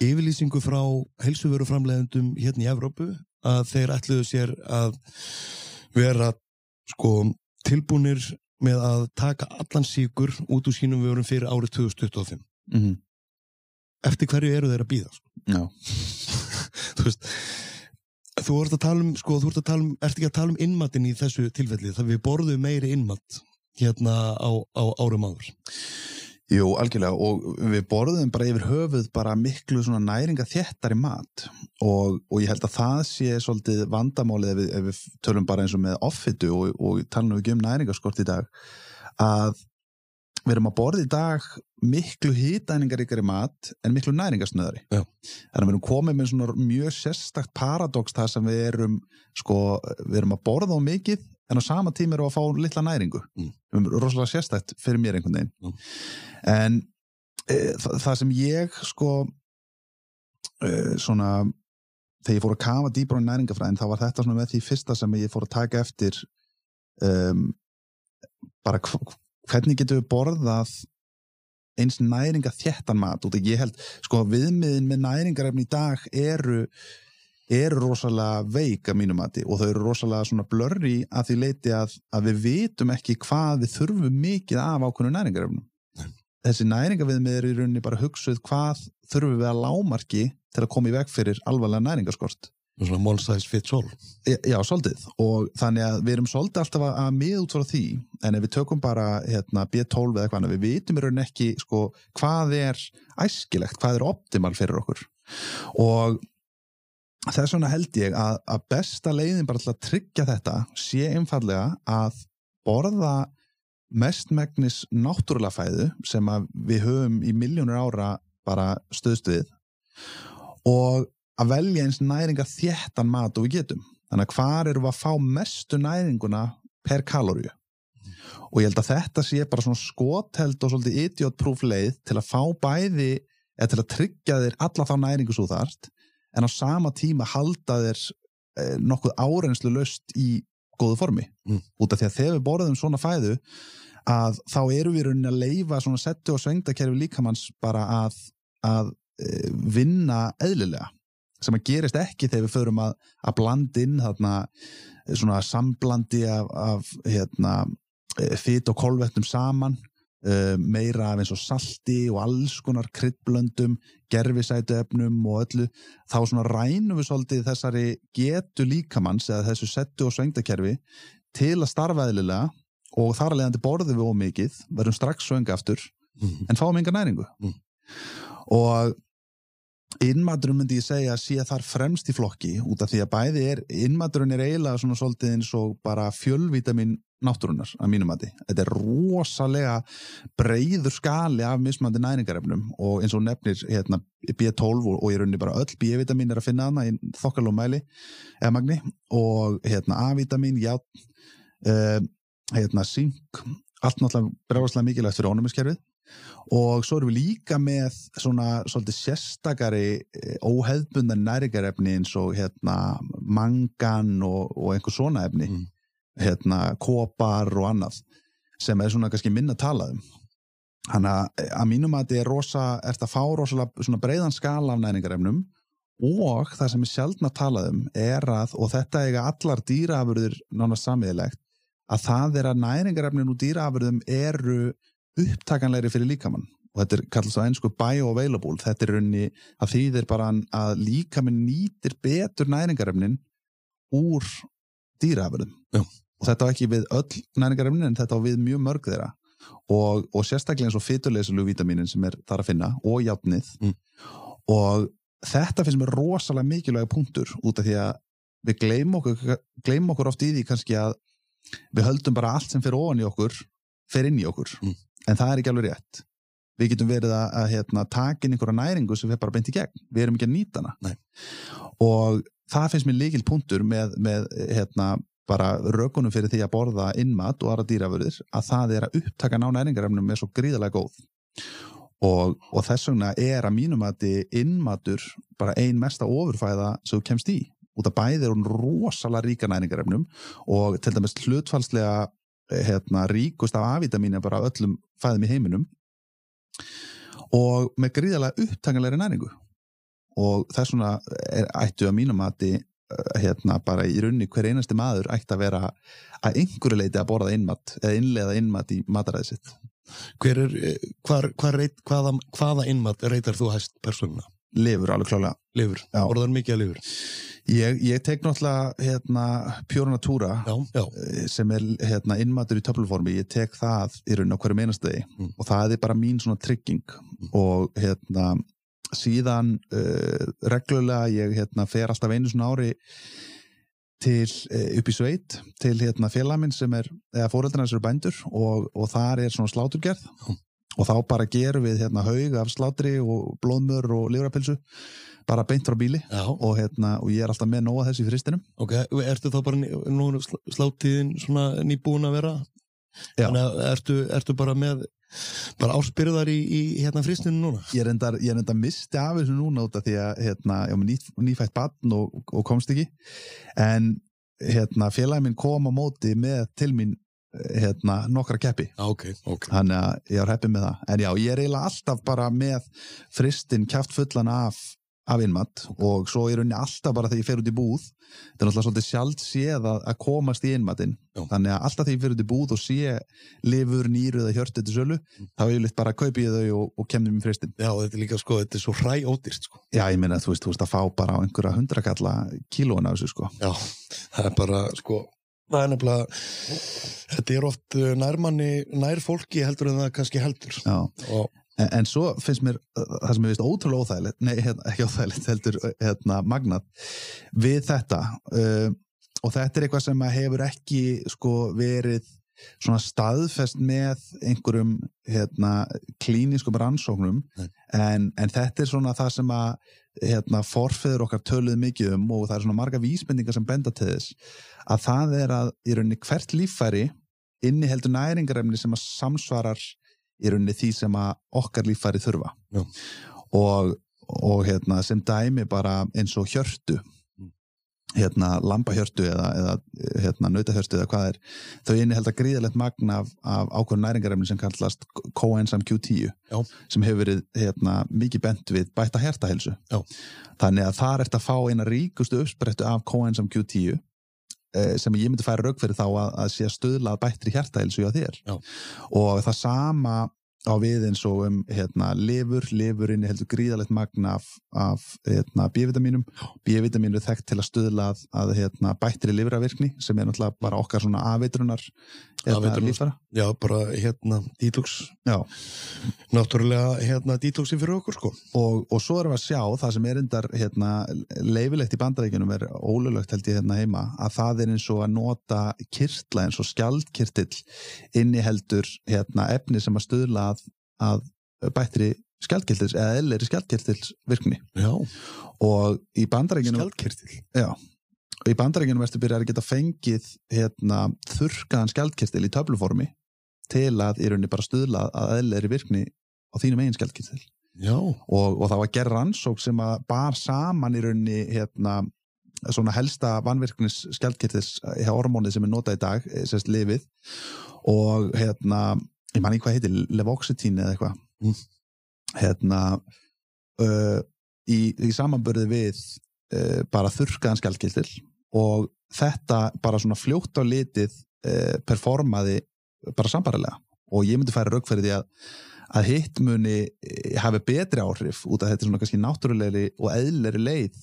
yfirlýsingu frá heilsuveru framleiðendum hérna í Evrópu að þeir ætluðu sér að vera sko tilbúnir með að taka allan síkur út úr sínum vörum fyrir árið 2025 Mm -hmm. eftir hverju eru þeir að býða sko? Já, þú veist þú ert að tala um, sko, ert að tala um ert ekki að tala um innmatinn í þessu tilfelli það við borðum meiri innmatt hérna á, á árum áður Jú, algjörlega og við borðum bara yfir höfuð bara miklu svona næringa þéttari mat og, og ég held að það sé svolítið vandamálið ef við, ef við tölum bara eins og með offitu og, og talum við ekki um næringaskort í dag að við erum að borða í dag miklu hýtæningaríkari mat en miklu næringasnöðari. Þannig að við erum komið með svona mjög sérstakt paradox þar sem við erum sko, við erum að borða á mikið en á sama tíma við að fá litla næringu. Mm. Erum rosalega sérstakt fyrir mér einhvern veginn. Mm. En e, það, það sem ég sko e, svona þegar ég fór að kafa dýbra á næringafræðin þá var þetta svona með því fyrsta sem ég fór að taka eftir um, bara hv- hvernig getum við borðað eins næringa þéttan mat og ég held, sko viðmiðin með næringarefni í dag eru eru rosalega veik að mínu mati og þau eru rosalega svona blurri að því leiti að, að við vitum ekki hvað við þurfum mikið af ákveðnu næringarefnum. Þessi næringaviðmið eru í rauninni bara hugsuð hvað þurfum við að lámarki til að koma í veg fyrir alvarlega næringaskort svona size fits all. E- Já, svolítið. Og þannig að við erum svolítið alltaf að, að miða út frá því en ef við tökum bara hérna, B12 eða annað, við vitum í rauninni ekki sko, hvað er æskilegt, hvað er optimal fyrir okkur. Og þess vegna held ég að, að besta leiðin bara til að tryggja þetta sé einfallega að borða mestmegnis náttúrulega fæðu sem við höfum í miljónur ára bara stöðstuðið og að velja eins næringa þéttan mat og við getum. Þannig að hvar erum við að fá mestu næringuna per kaloríu? Og ég held að þetta sé bara svona skotheld og svolítið idiotproof leið til að fá bæði eða til að tryggja þér alla þá næringu svo þarft en á sama tíma halda þér eh, nokkuð árenslu löst í góðu formi. Mm. Út af því að þegar við borðum svona fæðu að þá erum við rauninni að leifa svona settu og svengdakerfi líkamanns bara að, að e, vinna eðlilega sem að gerist ekki þegar við förum að, að blanda inn þarna svona samblandi af, af hérna, fyt og kolvetnum saman uh, meira af eins og salti og alls konar kryddblöndum gerfisætu efnum og öllu þá svona rænum við svolítið þessari getu líkamanns eða þessu settu og svengdakerfi til að starfa eðlilega og þar að leiðandi borðum við ómikið verðum strax svönga aftur Mhm. en fáum enga næringu Mm. og innmaturinn myndi ég segja að sé þar fremst í flokki út af því að bæði er innmaturinn er eiginlega svona svolítið eins og bara fjölvitamin náttúrunar að mínum mati. Þetta er rosalega breyður skali af mismandi næringarefnum og eins og nefnir hérna, B12 og, og í rauninni bara öll B-vitamin er að finna hana í þokkalum mæli eða magni og hérna A-vitamin, játn uh, hérna zink allt náttúrulega bregðarslega mikilvægt fyrir ónumiskerfið og svo erum við líka með svona svolítið sérstakari eh, óheðbundan næringarefni eins og hérna mangan og, og einhver svona efni Mm. Hérna kopar og annað sem er svona kannski minna talað um. Þannig að að mínum að þetta er rosa, ert að fá rosalega breiðan skala af næringarefnum og það sem er sjaldn að talað um er að, og þetta eiga allar dýraafurður nánast samiðilegt, að það er að næringarefnin úr dýraafurðum eru upptakanlegri fyrir líkamann. Og þetta er kallast á einsku bioavailable. Þetta er raunni að þýðir bara að líkamann nýtir betur næringarefnin úr dýraafurðum. Og þetta á ekki við öll næringarefnin en þetta á við mjög mörg þeirra og, og sérstaklega eins og fyturleysilegu vítaminin sem er þar að finna og játnið Mm. og þetta finnst mér rosalega mikilvæg punktur út af því að við gleym okkur, gleym okkur oft í því kannski að við höldum bara allt sem fyrir ofan í okkur fer inn í okkur Mm. en það er ekki alveg rétt við getum verið að, að hérna, taka inn einhverja næringu sem við bara beint í gegn við erum ekki að nýta hana Nei. og það finnst mér líkil punktur með, með hérna, bara rökunum fyrir því að borða innmat og aðra dýrafurðir að það er að upptaka ná næringarefnum er svo gríðalega góð. Og, og þess vegna er að mínum að þið innmatur bara ein mesta ofurfæða sem þú kemst í. Út af bæði er hún rosalega ríka næringarefnum og til dæmis hlutfalslega eh, hérna, ríkust af A-vitamínu bara öllum fæðum í heiminum. Og með gríðalega upptangalegri næringu. Og þess vegna ættu að mínum að þið hérna bara í runni hver einasti maður ætti að vera að einhverju leiti að borða innmat eða innlega innmat í mataræði sitt. Hver er, eh, hvar, hvar reit, hvaða, hvaða innmat reytar þú hæst persónuna? lifur alveg klálega Lifur, Já. orðar mikið að lifur? Ég, ég tek náttúrulega hérna já, eh, sem er hérna innmatur í töfluformi. Ég tek það í raun á hverju meinastegi Mm. og það er bara mín svona trygging. Og hérna síðan uh, reglulega ég hérna fer alltaf einu svona ári til uh, upp í sveit til hérna félagminn sem er eða fóreldrarnas eru bændur og, og þar er svona sláturgerð Já. og þá bara gerum við hérna haug af slátri og blóðmör og livrapilsu bara beint frá bíli og, hérna, og ég er alltaf með nóga þessi fristinum ok, ertu þá bara nú sl- sláttíðin svona nýbúin að vera? Já. Ertu, ertu bara með bara áspyrðar í, í hérna fristinu núna? ég reyndar, ég reyndar misti af þessu núna út af því að hérna, ég var ný, nýfætt barn og, og komst ekki. En hérna, félagi minn kom á móti með til mín hérna, nokkra keppi. Já, ok, ok. Þannig að ég var heppið með það. En já, ég er eiginlega alltaf bara með fristin kjátt fullan af af innmat og svo er rauninni alltaf bara þegar ég fer út í búð þetta er náttúrulega svolítið sjálft séð að, að komast í innmatinn Já. þannig að alltaf þegar ég fer út í búð og sé lifur, nýru eða hjörtu til sölu þá er ég litt bara að kaupi ég þau og, og kemur mér fristin Já, þetta er líka sko, þetta er svo hræ ódýrt sko Já, ég meina, þú veist, þú veist að fá bara á einhverja hundrakalla kílóin af þessu, sko. Já, það er bara sko það er nefnilega þetta er oft uh, nærmanni nær fólki heldur en það kannski heldur Já. og En, en svo finnst mér uh, það sem ég veist ótrúlega óþægilegt, nei, hérna, ekki óþægilegt, heldur, uh, hérna, magnat við þetta uh, og þetta er eitthvað sem hefur ekki, sko, verið svona staðfest með einhverjum, hérna, klíniskum rannsóknum, en, en þetta er svona það sem að hérna, forfeður okkar töluð mikið um og það er svona marga vísbendingar sem benda til þess að það er að í rauninni hvert líffæri inni heldur næringarefni sem að samsvarar í rauninni því sem að okkar líffæri þurfa. Og, og hérna, sem dæmi bara eins og hjörtu. Mm. hérna lambahjörtu eða, eða hérna nautahjörtu eða hvað er þau inni held að gríðalegt magn af, af ákveðin næringarefni sem kallast coenzyme Q10 Já. sem hefur verið hérna, mikið bent við bæta hertahelsu þannig að þar ert að fá eina ríkustu uppsprettu af coenzyme Q10 eh, sem ég myndi færa rauk fyrir þá að, að sé að stöðla að bættri hjartahelsu hjá þér Já. og það sama á við eins og um hérna, lifur, lifurinn heldur gríðalegt magna af, af hérna, B-vitaminum B-vitaminu er þekkt til að stöðla að, að hérna, bættri lifravirkni sem er náttúrulega bara okkar svona afeitrunar hérna, Afeitrunar. líffæra. Já, bara hérna Já. Náttúrulega hérna detoxi fyrir okkur sko og, og svo erum við að sjá það sem er endar hérna, leifilegt í bandaríkjunum er ólulögt held ég hérna heima að það er eins og að nota kirtla eins og skjaldkirtill inni heldur hérna, efni sem að stuðla að, að bættri skjaldkirtils eða elleri skjaldkirtils virkni Já, og í bandaríkjunum skjaldkirtil? Já, og í bandaríkjunum ertu byrjar að geta fengið hérna, þurrkaðan skjaldkirtil í töfluformi til að í rauninni bara stuðla að elleri virkni á þínum eigin skjaldkirtil. Og, og það var gerð rannsók sem að bar saman í rauninni hérna, svona helsta vannvirknis skjaldkirtis hjá hormónið sem er notað í dag eh, sérst lifið og hérna, ég man ekki hvað heitir levoxetín eða eitthvað. Mm. hérna uh, í, í samanbörði við uh, bara þurrkaðan skjaldkirtil og þetta bara svona fljótt á litið uh, performaði bara sambarilega og ég myndi færa rauk fyrir því að að hitt muni eh, hafi betri áhrif út af þetta svona kannski náttúrulegri og eðleri leið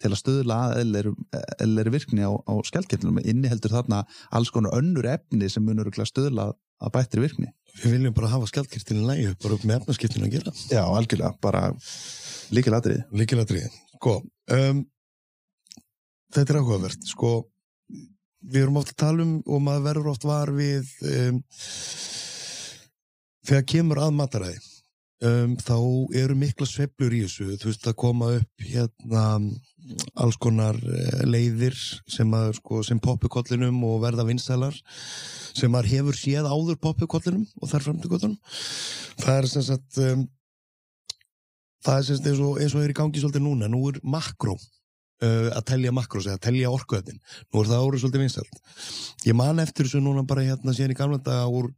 til að stöðla að eðleri, virkni á, á skjaldkirtlunum inni heldur þarna alls konar önnur efni sem munur stuðla að bættri virkni við viljum bara hafa skjaldkirtilin lægi bara upp með efnaskiptinu að gera. Já, algjörlega, bara líkil atrið Líkilatriði, sko um, Þetta er áhugavert sko, við erum oft að tala um og maður verður oft var við um, þegar kemur að mataræði um, þá eru mikla sveiflur í þessu. Þú veist að koma upp hérna alls konar eh, leiðir sem, að, sko, sem poppu kollinum og verða vinsælar sem maður hefur séð áður poppu kollinum og þar fram til kollinum það er sem sagt um, það er sem sagt eins og, eins og er í gangi svolítið núna, nú er makró uh, að telja makrós eða telja orkuöðin nú er það árið svolítið vinsælt. Ég man eftir þessu núna bara hérna síðan í gamla daga úr,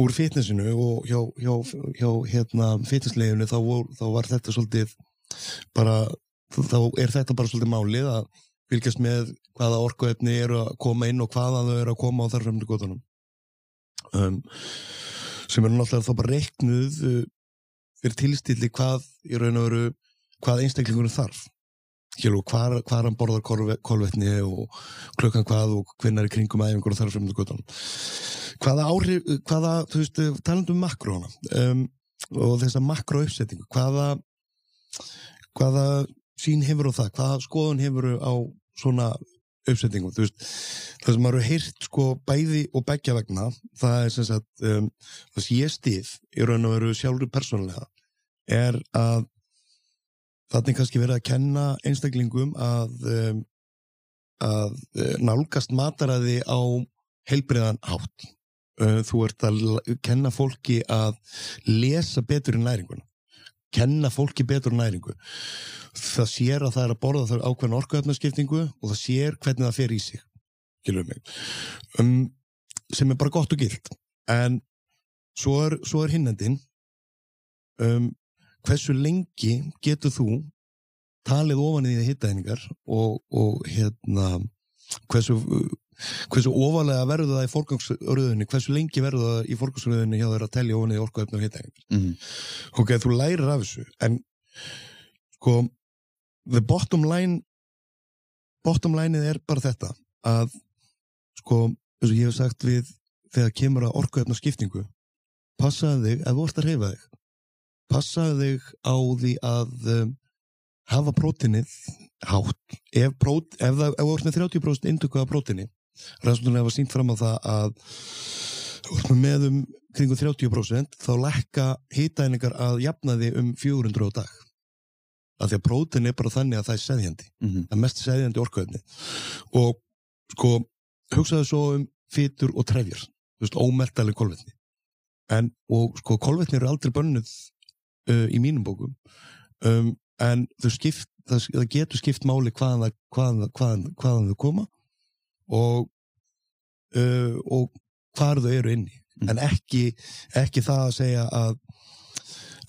úr fitnessinu og hjá, hjá, hjá hérna fitnessleginu þá, þá var þetta svolítið bara þá er þetta bara svolítið málið að fylgjast með hvaða orkuefni eru að koma inn og hvaða þau eru að koma á þar fremdi gotunum um, sem eru náttúrulega þá bara reiknuð uh, fyrir tilstilli hvað veru hvað einstaklingunum þarf Hér, hvar, hvar hann borðar kolve- kolvetni og klukkan hvað og hvenær í kringum æfingur og þar fremdi gotunum hvaða áhrif, hvaða þú veist, talandum um makróna um, og þessa makró uppsettingu hvaða hvaða sín hefur á það, hvaða skoðun hefur á svona uppsettingum, þú veist það sem maður heyrt sko bæði og begja vegna, það er sem sagt um, það sem ég stið í raun og veru sjálfur persónulega er að þannig kannski verið að kenna einstaklingum að um, að uh, nálgast mataræði á heilbriðan hátt. Uh, þú ert að kenna fólki að lesa betur í næringuna kenna fólki betur í næringu. Það sér að það er að borða þar ákveðin orkuöfnaskiptingu og það sér hvernig það fer í sig. Um, sem er bara gott og gilt. En svo er, er hinnendin um, hversu lengi getur þú talið ofan í því hittaðningar og, og hérna hversu, hversu ofalega verður það í forgangsröðunni hversu lengi verður það í forgangsröðunni hjá þeir að telja ofan í því orkuöfna og hittaðningar mm. ok, þú lærir af þessu en sko the bottom line bottom lineið er bara þetta að sko, eins og ég hef sagt við þegar kemur að orkuefna skiptingu passaði þig ef þú ert að reyfa þig passaði þig á því að um, hafa prótinið hátt. Ef, prót, ef, það, ert með 30% indöku af prótini rannsóknarlega var sínt fram á það að með um kringum 30% þá lekka hitaðningar að jafna því um 400 á dag. Af því að prótin er bara þannig að það er seðjandi Mm. það er mest seðjandi orkuefni. Og sko hugsaðu svo um fytur og trefjar ómeltaleg kolvetni. En, og sko kolvetni eru aldrei bönnuð uh, í mínum bókum um, en skipt það, það getur skipt máli hvaðan, það- hvaðan, hvaðan, hvaðan þau koma og uh, og hvar þau eru inni Mm. en ekki, ekki það að segja að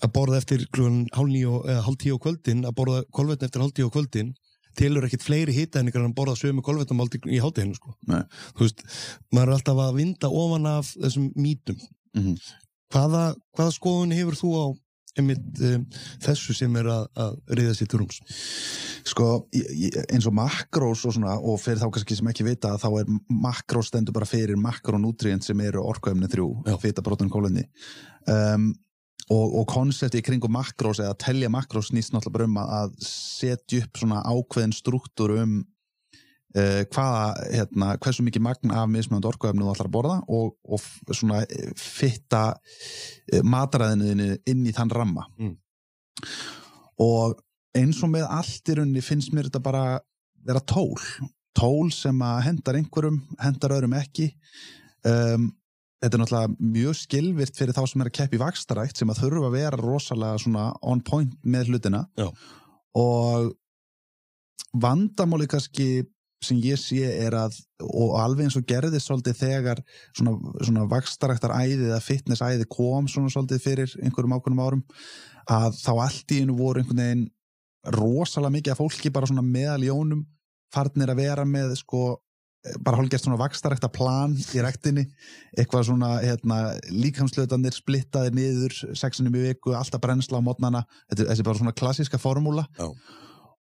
að borða eftir klun hálf tíu á kvöldin að borða kolvetni eftir hálf tíu á kvöldin telur ekkit fleiri hitaðningar en að borða sömu kolvettamáldi í hátteginu sko. Þú veist, maður er alltaf að vinda ofan af þessum mítum Mhm. hvaða, hvaða skoðun hefur þú á einmitt um, þessu sem er að, að reyða sér til rúms. Sko, eins og makrós og svona, og fyrir þá kannski sem ekki vita þá er makrós stendur bara fyrir makronútrient sem eru orkuefni þrjú fita, brotin, kólinni um, og, og konsepti í kringum makrós eða að telja makrós snýst náttúrulega bara um að- setja upp svona ákveðin struktúr um hvaða, hérna, hversu mikið magn af mismunandi orkuefni þú ætlar að borða og, og svona eh, fitta uh, mataræðinu inn í þann ramma Mm. og eins og með allt í rauninni finnst mér þetta bara vera tól tól sem að hendar einhverjum hendar öðrum ekki um, þetta er náttúrulega mjög skilvirt fyrir þá sem er að keppa í vakstarækt sem að þurfa að vera rosalega svona on point með hlutina Já. og vandamáli kannski sem ég sé er að og alveg eins og gerðist svolítið þegar svona, svona vakstaræktar æði eða fitness æði kom svona svolítið fyrir einhverjum ákveðnum árum að þá allt í einu voru einhvern veginn rosalega mikið af fólki bara svona meðal jónum farnir að vera með sko bara hálfgert svona vakstarækta plan í rektinni, eitthvað svona hérna, líkamslötanir splittaðir niður sexunum í viku, alltaf brennsla á mótnana, þetta þessi bara svona klassíska formúla Já.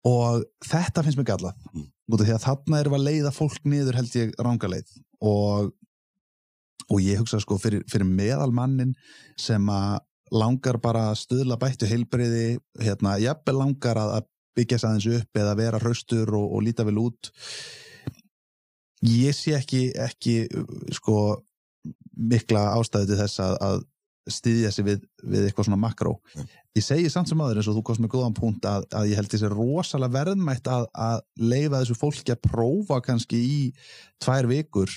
Og þetta finnst mér gallað, Mm. út af því að þarna erum að leiða fólk niður held ég rángaleið og og ég hugsa sko fyrir, fyrir meðalmannin sem að langar bara að stuðla bættu heilbreyði, hérna, jafnvel langar að, að byggja sig aðeins upp eða vera hraustur og, og líta vel út ég sé ekki, ekki sko mikla ástæði til þess að, að styðja sig við, við eitthvað svona makró Nei. Ég segi samt sem aður eins og þú komst með góðan punkt að, að ég held þessi rosalega verðmætt að, að leifa þessu fólki að prófa kannski í tvær vikur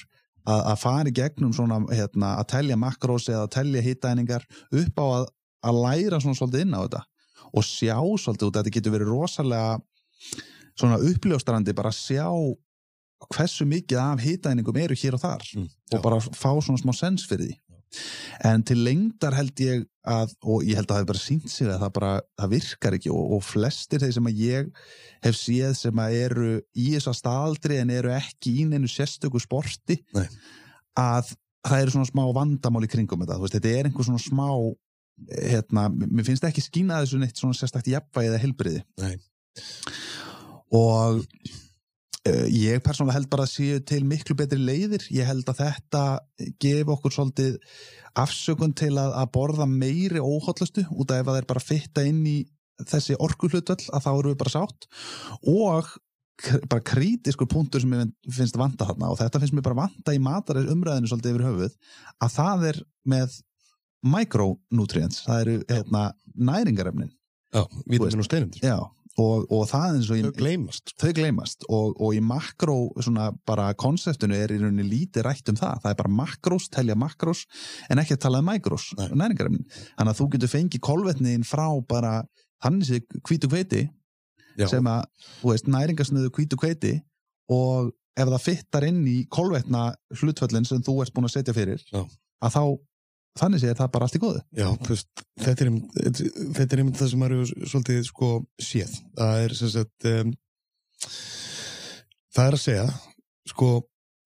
að, að fara í gegnum svona hérna, að telja makrós eða að telja hittæningar upp á að, að læra svona svolítið inn á þetta og sjá svolítið út. Að þetta getur verið rosalega svona uppljóstrandi bara að sjá hversu mikið af hittæningum eru hér og þar Mm, og bara fá svona smá sens fyrir því en til lengdar held ég að og ég held að það hefur bara sínt sig að það bara það virkar ekki og, og flestir þeir sem að ég hef séð sem að eru í þess að staðaldri en eru ekki í neinu sérstöku sporti Nei. að það eru svona smá vandamál í kringum þetta, veist, þetta er einhver svona smá hérna, mér finnst ekki skýna þessu neitt svona sérstakt jafnvægi eða helbriði Nei. og ég persónulega held bara að séu til miklu betri leiðir, ég held að þetta gefi okkur svolítið afsökun til að, að borða meiri óhóllustu út af að þeir bara fitta inn í þessi orkuhlutvöll að þá eru við bara sátt. Og bara krítiskur punktur sem ég finnst vanta þarna og þetta finnst mér bara vanta í matarir umræðinu svolítið yfir höfuð að það er með micronutrients, það eru hérna, næringarefnin. Já, vítamin og steinundir Já, og, og það eins og Þau í, gleymast þau gleymast. Og, og í makró svona bara konseptinu er í rauninni lítið rætt um það. Það er bara makrós, telja makrós en ekki að tala um mikrós, Nei. næringarefnin. Þannig að þú getur fengið kolvetniðin frá bara þannig sé hvítu hveiti Já, sem að, þú veist, næringarsnöðu hvítu hveiti og ef það fittar inn í kolvetna hlutföllin sem þú ert búin að setja fyrir Já. að þá, þannig sé það bara allt í góðu já veist, þetta er einmitt- þetta er einmitt það sem maður hefur svolítið sko séð það er sem sagt um, það er að segja sko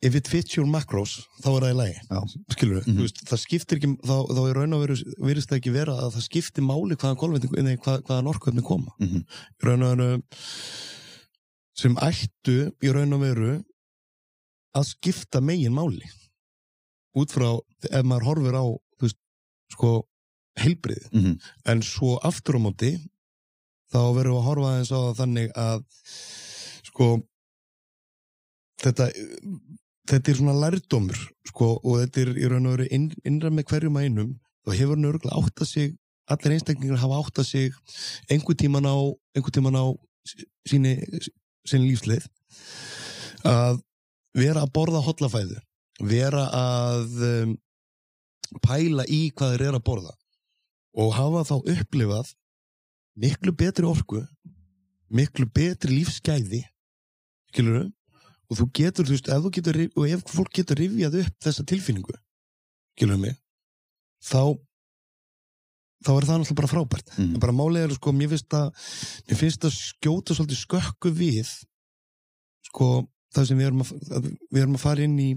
if it fits your macros þá er það í lagi Já. skilur Mhm. þú veist, það skiptir ekki þá, þá er raun og veru, virðist það ekki vera að það skiptir máli hvaðan nei, hvað, hvaðan orkuefni koma mm -hmm. í raun og veru sem ættu í raun og veru að skipta megin máli út frá ef maður horfir á sko heilbriði Mm -hmm. en svo aftur á móti þá verðum við að horfa aðeins á það þannig að sko þetta þetta er svona lærdómur sko, og þetta er í raun og veru inn, innra með hverjum að einum. Þá hefur hann örgulega átt að sig allir einstaklingar hafa átt að sig einhver tíman á, einhver tíman á síni, síni lífsleið. Að vera að borða hollafæðu vera að um, pæla í hvað þeir eru að borða og hafa þá upplifað miklu betri orku miklu betri lífsgæði skilur og þú getur, þú veist, ef þú getur og ef fólk getur rifjað upp þessa tilfinningu skilur mig þá þá er það náttúrulega bara frábært Mhm. en bara málið er sko, mér finnst að mér finnst að skjóta svolítið skökku við sko það sem við erum að við erum að fara inn í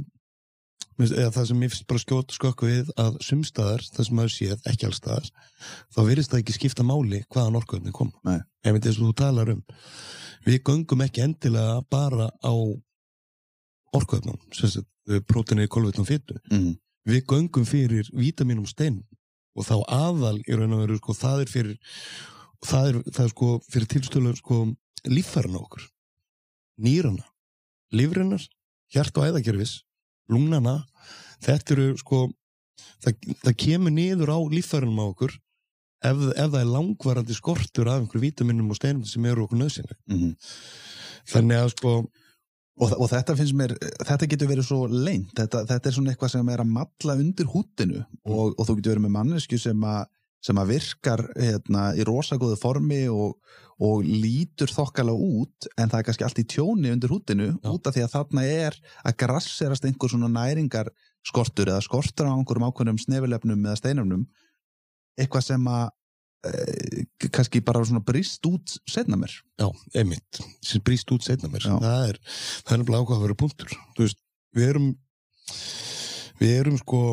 eða það sem ég finnst bara skjóta skökku við að sumstaðar, það sem maður séð, ekki allstaðar þá verðist það ekki skipta máli hvaðan orkuðni kom Nei. ef þetta er svo þú talar um við göngum ekki endilega bara á orkuðnum prótinni, kolvetnum, fytu mm. við göngum fyrir vítaminum stein og þá aðal í raun og veru sko, það er fyrir það er, það er sko fyrir tilstölu sko líffærna okkur nýrana, lífrinnar hjart og æðakerfis, lungnana. Þetta eru sko það, það kemur niður á líffærunum á okkur ef, ef það er langvarandi skortur af einhverju vítaminum og steinum sem eru okkur nöðsynleg Mm. þannig að sko Og, og þetta finnst mér, þetta getur verið svo leint, þetta, þetta er svona eitthvað sem er að matla undir húttinu og, og þú getur verið með mannesku sem, a, sem að virkar hérna, í rosagóðu formi og, og lítur þokkalega út en það er kannski allt í tjóni undir húttinu Já. út af því að þarna er að grasserast einhver svona næringarskortur eða skortur á einhverjum ákveðnum snefilefnum eða steinefnum eitthvað sem að e, kannski bara svona brist út setna mér. Já, einmitt, sem brýst út setna mér Já. það er, það er að vera punktur þú veist, við erum við erum sko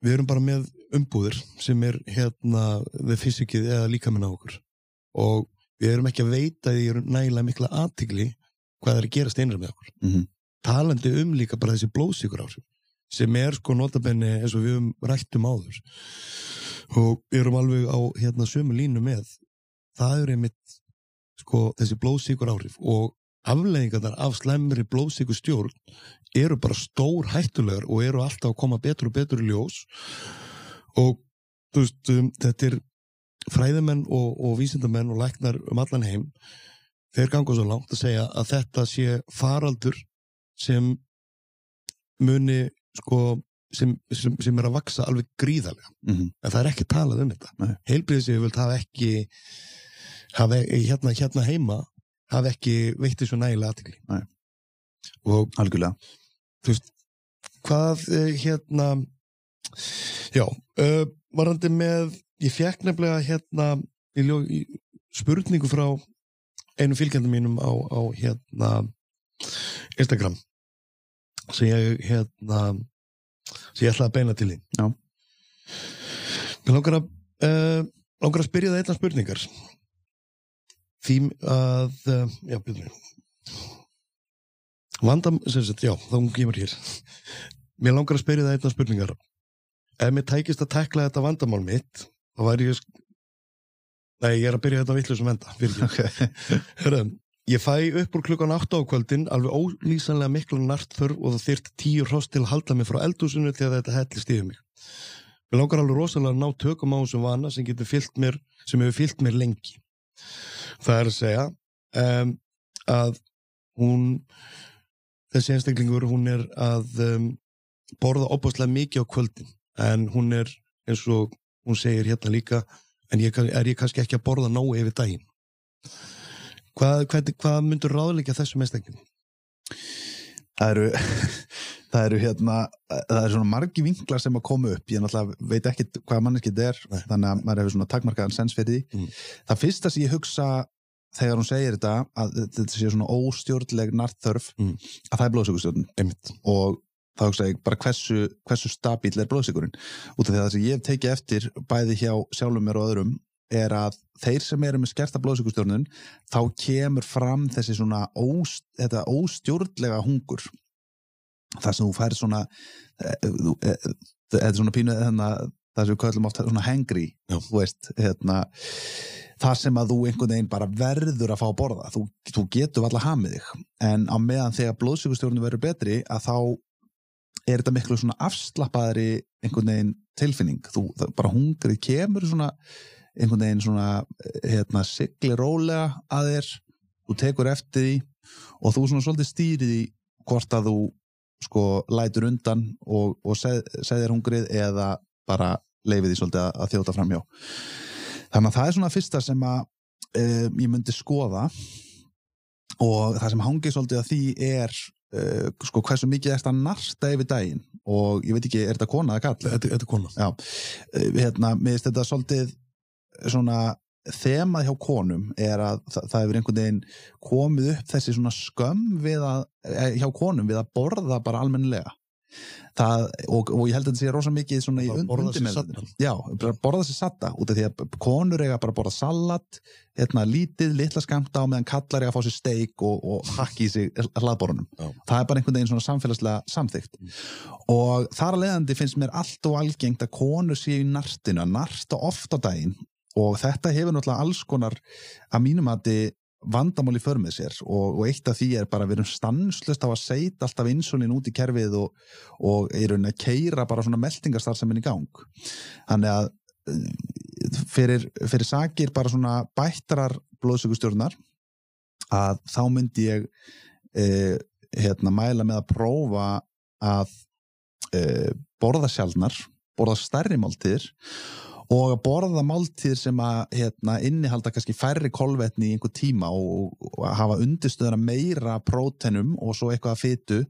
við erum bara með umbúðir sem er hérna við fysikið eða líka minna okkur. Og við erum ekki að veita því nægilega mikla aðtigli hvað er að gera steinir með okkur. Mm -hmm. talandi um líka bara þessi blóðsíkur áhrif sem er sko notabenni eins og við höfum rættum áður. Og við erum alveg á hérna sömu línu með það er einmitt sko þessi blóðsíkur áhrif og afleggingarnar af slæmri blóðsíkur stjórn eru bara stór hættulegar og eru alltaf að koma betur og betur í ljós. og þú veist um, þetta er fræðimenn og, og vísindamenn og læknar um allan heim þeir ganga svo langt að segja að þetta sé faraldur sem muni sko sem, sem, sem er að vaksa alveg gríðarlega Mm -hmm. en það er ekki talað um þetta Nei. heilbriðsíðuvöld hafa ekki hafa hérna, hérna heima hafa ekki veitt þessu nægilega aðtikli og Algjörlega. þú veist hvað eh, hérna já, uh, varandi með ég fekk nefnilega hérna í ljó, í spurningu frá einu fylgjandum mínum á, á hérna Instagram sem ég hérna sem ég ætlaði að beina til þín. Já. Mér langar að uh, langar að spyrja það eitthvað spurningar. Því að uh, já, byrju. Vandam, sem sagt, já, þá kemur hér. Mér langar að spyrja það eitthvað spurningar Ef mér tækist að tekla þetta vandamál mitt þá væri ég Nei, ég er að byrja þetta vitlusum enda fyrir ekki Hörru, ég fæ upp úr klukkan 8 á kvöldin alveg ólýsanlega mikla nartþörf og það þyrft tíu hross til að halda mig frá eldhúsinu til að þetta hellist yfir mig. Mér langar alveg rosalega að ná tökum á þessum vana sem getur fyllt mér, sem hefur fyllt mér lengi. Það er að segja um, að hún, þessi einstaklingur, hún er að um, borða opaslega mikið á kvöldin en hún er eins og hún segir hérna líka en ég, er ég kannski ekki að borða nógu yfir daginn. Hvað, hvað, hvað myndur ráðleika þessum einstakling? Það eru, það eru hérna, það eru svona margi vinklar sem að koma upp, ég náttúrulega veit ekki hvað manneskið er, Nei. þannig að maður hefur svona takmarkaðan sens fyrir því. Mm. Það fyrsta sem ég hugsa þegar hún segir þetta, að þetta sé svona óstjórnleg nartþörf, Mm. að það er blóðsökustjórn og þá hugsa ég bara hversu, hversu stabíl er blóðsökurinn. Út af því að það sem ég hef tekið eftir bæði hjá sjálfum mér og öðrum er að þeir sem eru með skerta blóðsökustjórnun þá kemur fram þessi svona óst, óstjórnlega hungur. Það sem þú fær svona eh, eh, þetta er svona pínu þannig að það sem við köllum oft svona veist, hérna það sem að þú einhvern veginn bara verður að fá að borða. Þú, þú getur alltaf hamið þig. En á meðan þegar blóðsökustjórnun verður betri að þá er þetta miklu svona afslappaðri einhvern veginn tilfinning? Þú, það, bara hungrið kemur svona einhvern veginn svona hérna, sigli rólega að þér þú tekur eftir því og þú svona svolítið stýrið í hvort að þú sko lætur undan og, og seg, segðir hungrið eða bara leifið því svolítið að, að þjóta framjá þannig að það er svona fyrsta sem að um, ég myndi skoða og það sem hangið svolítið að því er uh, sko hversu mikið er þetta narsta yfir daginn og ég veit ekki, er þetta kona eða kall? Þetta, er kona. Já, Eh, hérna, mér finnst þetta svolítið svona þemað hjá konum er að það, það hefur einhvern veginn komið upp þessi svona skömm við að, eh, hjá konum við að borða bara almennilega það, og, og ég held að þetta sé rosa mikið svona í Bara und- borða sér undirmeðvitundinni. saddan. já, borða sér satta út af því að konur eiga bara að borða salat hérna lítið, litla skamta á meðan kallar eiga að fá sér steik og, og hakki í sig hlaðborunum. Það er bara einhvern veginn svona samfélagslega samþygt og þar að leiðandi finnst mér allt og algengt að konur séu í nartinu að narta oft á daginn. Og þetta hefur náttúrulega alls konar að mínum að þið vandamál í för með sér og, og eitt af því er bara að við erum stanslust á að seita alltaf insulin út í kerfið og, og í rauninni að keira bara svona meldingarstarfsemin í gang. Þannig að eh, fyrir, fyrir sakir bara svona bættrar blóðsökustjórnar að þá myndi ég eh, hérna mæla með að prófa að eh, borða sjálfnar borða stærri máltíðir og að borða máltíðir sem að hérna, innihalda kannski færri kolvetni í einhver tíma og, og að hafa undirstöðuna meira prótenum og svo eitthvað að fytu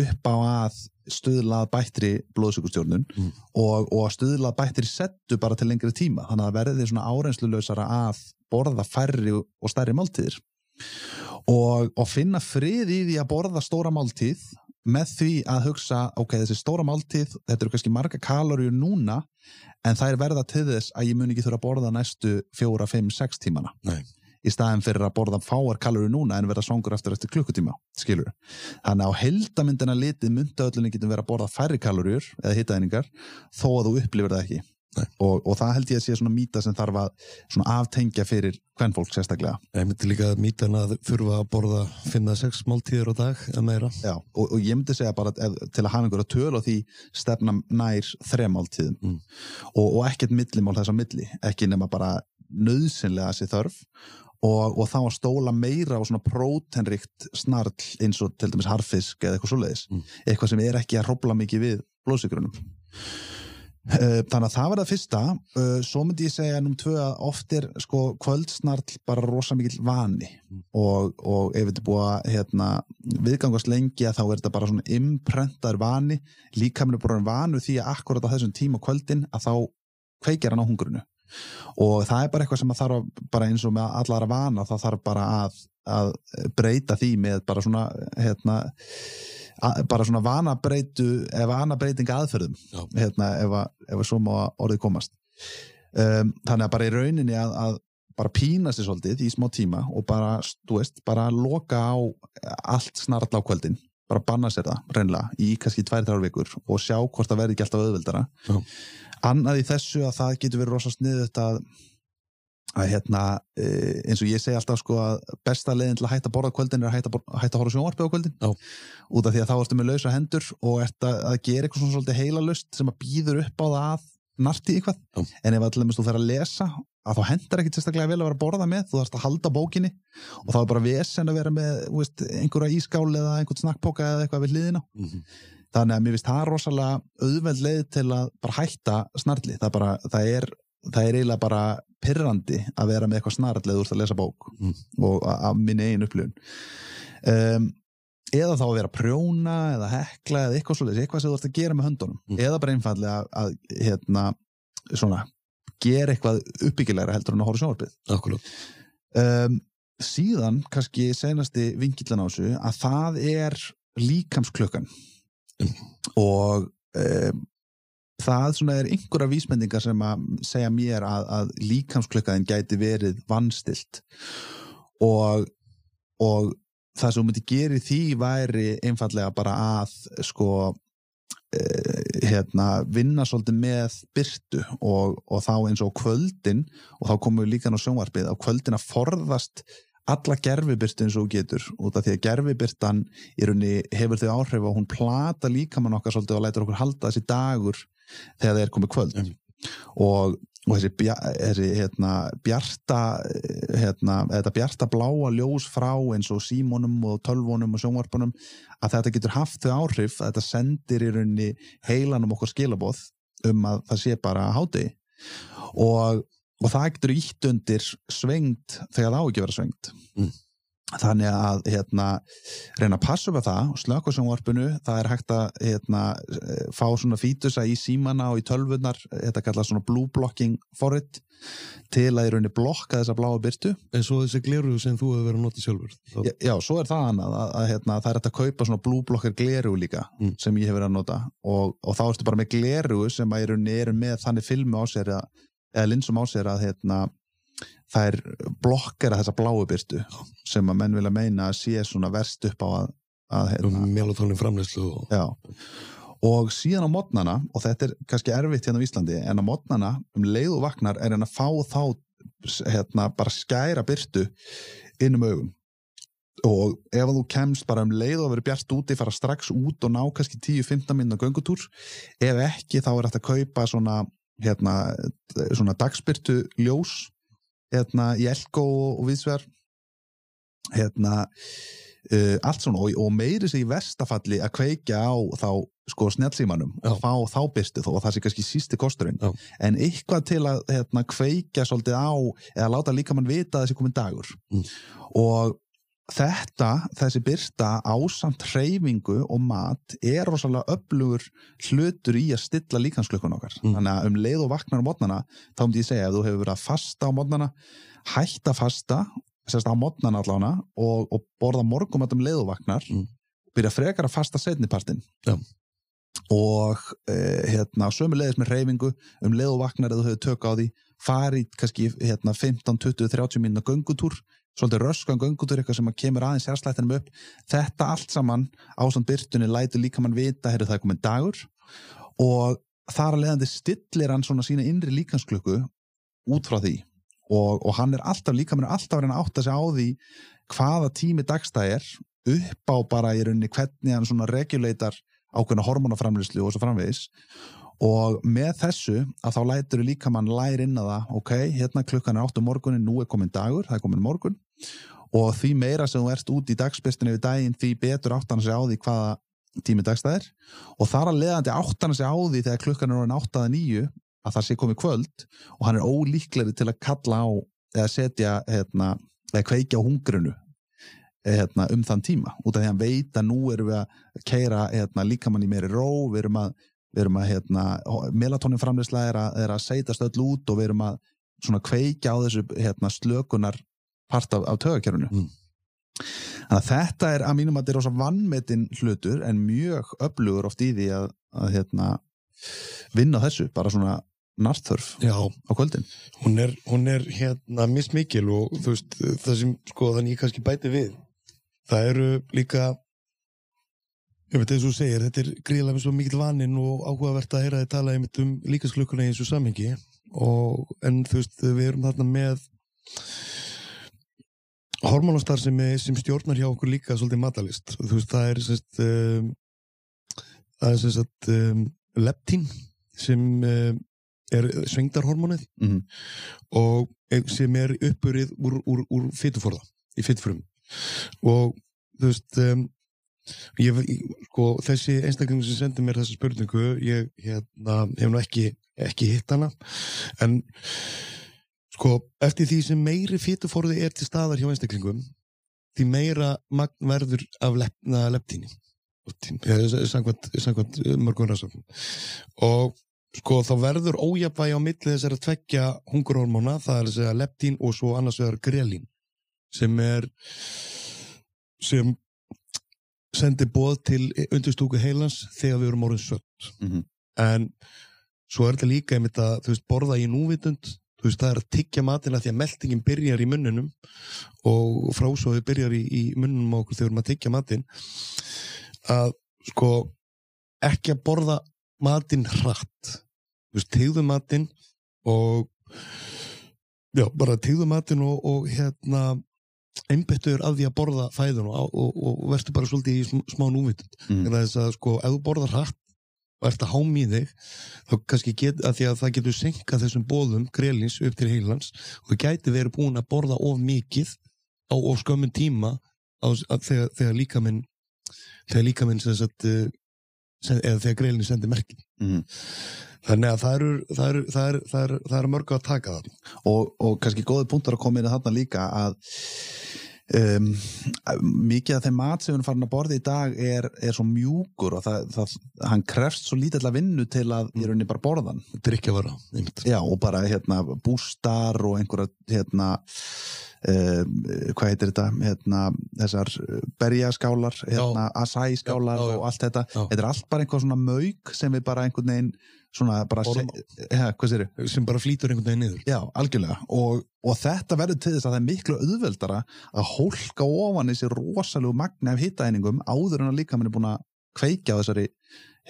upp á að stuðlað bættri blóðsökustjórnun Mm. og, og að stuðlað bættri settu bara til lengri tíma þannig að verði svona áreinslulausara að borða færri og stærri máltíðir og, og finna frið í því að borða stóra máltíð með því að hugsa, ok, þessi stóra máltíð þetta eru kannski marga kaloríur núna en það er verða til þess að ég mun ekki þurfa að borða næstu fjóra, fimm, sex tímana Nei. í staðin fyrir að borða fáar kaloríur núna en verða svangur eftir eftir klukkutíma skilur. Þannig á heldamyndina litið mynda öllunni getum verið að borða færri kaloríur eða hitaðningar þó að þú upplifir það ekki. Og, og það held ég að sé svona mýta sem þarf að aftengja fyrir hvern fólk sérstaklega. Ég myndi líka að mýta hann að þurfa að borða 5-6 máltíður á dag eða meira. Já, og, og ég myndi segja bara ef, til að hafa einhverja töl á því stefna nær þremáltíðum. Mm. og, og ekkert millimál þess að milli. Ekki nema bara nöðsynlega þessi þörf. Og, og þá að stóla meira á svona prótenrikt snarl eins og til dæmis harfisk eða eitthvað svoleiðis. Mm. eitthvað sem er ekki að hrópla mikið við blóðsikrunum Þannig að það var það fyrsta. Uh, svo myndi ég segja num tvö að oft er sko kvöldsnarl bara rosa mikill vani. Og, og ef þetta búið að hérna, viðgangast lengi að þá er þetta bara svona imprentaður vani. Líka mér er bara vanu því að akkurat á þessum tíma kvöldin að þá kveikjar hann á hungrunu og það er bara eitthvað sem að þarf að bara eins og með allara vana þá þarf bara að, að breyta því með bara svona hérna að, bara svona vanabreitu eða vanabreitinga aðferðum hérna, ef, að, að svo má orðið komast. Um, þannig að bara í rauninni að, að bara pína sér svolítið í smá tíma og bara, þú veist, bara loka á allt snarall á kvöldin bara banna sér það, reynilega, í kannski tvær, þrjár vikur og sjá hvort það verði ekki alltaf auðveldara. Já. annað í þessu að það getur verið rosa sniðut að að hérna, e, eins og ég segi alltaf sko að besta leiðin til að hætta að borða kvöldin er að hætta, að bor- hætta að horfa sjónvarpið á kvöldin Já. út af því að þá ertu með lausa hendur og ert að, að gera eitthvað svona svolítið heilalust sem að býður upp á það að narti eitthvað Já. en ef allir þú fer að lesa að þá hendar ekkit sérstaklega vel að vera að borða með þú þarfst að halda bókinni og þá er bara vesen að vera með veist, einhverja ískál eða einhvern snakkpoka eða eitthvað við hliðina Mm -hmm. þannig að mér finnst það rosalega auðveld leið til að bara hætta snarli það, bara, það, er, það er eiginlega bara pirrandi að vera með eitthvað snarl eða þú ert að lesa bók Mm. og a- af minni eigin upplifun um, eða þá að vera að prjóna eða hekla eða eitthvað svolítið eitthvað sem þú ert að gera með höndunum Mm. eða bara einfallega að, að hérna, svona, gera eitthvað uppbyggilegra heldur en að horfa á sjónvarpið um, síðan kannski senasti vingillan á þessu að það er líkamsklökan Mm. og um, það svona er einhverja vísmendingar sem að segja mér að, að líkamsklökaðin gæti verið vannstilt og, og það sem myndi gera í því væri einfallega bara að sko eh, hérna, vinna svolítið með byrtu og, og þá eins og kvöldin og þá komum við líka inn á sjónvarpið á kvöldin að forðast alla gerfibyrtu eins og getur út af því að gerfibyrtan í rauninni hefur þau áhrif og hún plata líkamann okkar svolítið og lætur okkur halda þessi dagur þegar það er komið kvöld Einmitt. og, og þessi, þessi hérna, bjarta hérna, þetta bjarta bláa ljós frá eins og símónum og tölvónum og sjónvarpunum að þetta getur haft þau áhrif að þetta sendir í rauninni heilanum okkur skilaboð um að það sé bara hádegi og, og það getur ítt undir svengt þegar það á ekki vera svengt Mm. Þannig að hérna, reyna að passa upp á það og slökka sjónvarpinu, það er hægt að hérna, fá svona fítusa í símana og í tölvunar, þetta kallast svona blue blocking forrit til að í rauninni blokka þessa bláa byrtu En svo þessi gleru sem þú hefur verið að nota sjálfur þá, já, já, svo er það annað að, að hérna, það er hægt að kaupa svona blue blocker gleru líka Mm. sem ég hefur verið að nota. Og, og þá ertu bara með gleru sem að í rauninni eru með þannig filmu á sér að, eða linsum á sér að hérna, það er blokkera þessa bláu byrtu sem að menn vilja meina að sé svona verst upp á að, að hérna, um melatonin framleyslu og og síðan á modnana, og þetta er kannski erfitt hérna á Íslandi, en á modnana um leið og vaknar er hann að fá þá hérna, bara skæra byrtu inn um augum og ef þú kemst bara um leið og verið bjart úti, fara strax út og ná kannski 10-15 minna göngutúr. Ef ekki þá er þetta að kaupa svona, hérna, svona dagspyrtu ljós hérna, í Elko og, og viðsver hérna uh, allt svona og, og meiri sig í verstafalli að kveikja á þá sko snjallsímanum Já. og fá þá byrstu þó og það sé kannski sísti kosturinn Já. en eitthvað til að hérna, kveikja svolítið á eða láta líka mann vita þessi komin dagur Mm. og þetta, þessi byrsta ásamt hreyfingu og mat er rosalega öflugur hlutur í að stilla líkansklökkun okkar Mm. þannig að um leið og vaknar á mótnana þá myndi ég segja ef þú hefur verið að fasta á mótnana hætta að fasta sérst á mótnana allána og, og borða morgum um leið og vaknar Mm. byrja frekar að fasta setnipartin Já. Og eh, hérna, sömu leiðis með hreyfingu um leið og vaknar eða þú hefur tök á því farið kannski hérna, 15, 20, 30 mínuna göngutúr svolítið röskan göngutúr eitthvað sem að kemur aðeins sérslættinum upp. Þetta allt saman ástand byrtunni lætur líka mann vita heyrðu það er komin dagur. Og þar að leiðandi stillir hann svona sína innri líkansklukku út frá því. Og, og hann er alltaf líka mann er alltaf að reyna að átta sig á því hvaða tími dagstæð er upp á bara í rauninni hvernig hann svona reguleitar ákveðna hormonaframlýslu og svo framvegis. Og með þessu að þá lætur líka mann læri inn að það ok, hérna klukkan er 8 morgunin, nú er komin dagur það er komin morgun. Og því meira sem þú ert út í dagsbyrstinu við daginn því betur áttan segja á því hvaða tími dagstæð er. Og þar að leiðandi áttan segja á því þegar klukkan er orðin 8 að 9 að það sé komið kvöld og hann er ólíklegri til að kalla á eða setja hérna, eða kveikja á hungrinu hérna, um þann tíma. Út af því að hann veit að nú erum við að keira hérna, líkamann í meiri ró við erum að, við erum að hérna, melatonin framleysla er að, er að seitast öll út og við erum að svona kveikja á þessu hérna, slökunar part af, af tögakerfinu Mm. þannig að þetta er að mínum að þetta er rosa vannmetin hlutur en mjög öflugur oft í því að, að hérna, vinna þessu bara svona nartþörf Já, á kvöldin. Hún er, hún er hérna mismikil og þú veist, það sem sko þannig ég kannski bæti við það eru líka ég veit eins og þú segir, þetta er gríðlega svo mikill vaninn og áhugavert að heyra þið tala einmitt um líkasklukkuna í þessu samhengi. Og en þú veist, við erum þarna með hormonastar sem, sem stjórnar hjá okkur líka svolítið matalist þú veist, það er sérst um, það er sérst um, leptín sem um, er svengdarhormonið Mhm. og sem er uppurið úr, úr, úr fytuforða í fytufrum og þú veist um, ég, sko, þessi einstaklingur sem sendi mér þessa spurningu ég hérna, hef nú ekki, ekki hitt hana. En sko, eftir því sem meiri fytuforði er til staðar hjá einstaklingum því meira magn verður af leptíni. Samkvæmt, mörgum rannsóknum. Og sko þá verður ójafvægi á milli þessar að tvekja hungurhormóna, það er að segja leptín og svo annars vegar grelín sem er sem sendir bóð til undirstúku heilans þegar við erum orðin sött Mhm. en svo er þetta líka einmitt að þú veist, borða í núvitund þú veist, það er að tyggja matina því að meldingin byrjar í munnunum og frásóði byrjar í, í munnunum okkur þegar við erum að tyggja matin að sko ekki að borða matinn hratt þú veist, tegðu matinn og já, bara tegðu matinn og, og hérna einbyttur að því að borða fæðun og, og, og verður bara svolítið í sm- smá núvitund Mm. en þess að sko, ef þú borðar hratt og ert að hámi í þig þá kannski get, að því að það getur senkað þessum bóðum grelins upp til heilans og þú gæti verið búin að borða of mikið á of skömmun tíma á, að, þegar, þegar líkaminn þegar líkaminn sem sagt sem, eða þegar grelin sendi merki Mhm. Þannig að það eru það eru, það eru, það eru, það eru mörg að taka það og, og kannski góði punktur að koma inn að þarna líka að um, mikið af þeim mat sem við erum farin að borða í dag er, er svo mjúkur og það, það, hann krefst svo lítið að vinnu til að ég raunin bara borðan Drykja vara. Já, og bara hérna bústar og einhverja hérna hvað heitir þetta? Hérna, þessar berjaskálar hérna, asæskálar og allt þetta. Já. þetta er allt bara einhver svona mauk sem við bara einhvern veginn svona bara se- ja, sér Sem bara flýtur einhvern veginn niður. Já, algjörlega. Og, og þetta verður til þess að það er miklu auðveldara að hólka ofan þessi rosalegu magni af hittaeiningum áður en að líka mann er búin að kveikja á þessari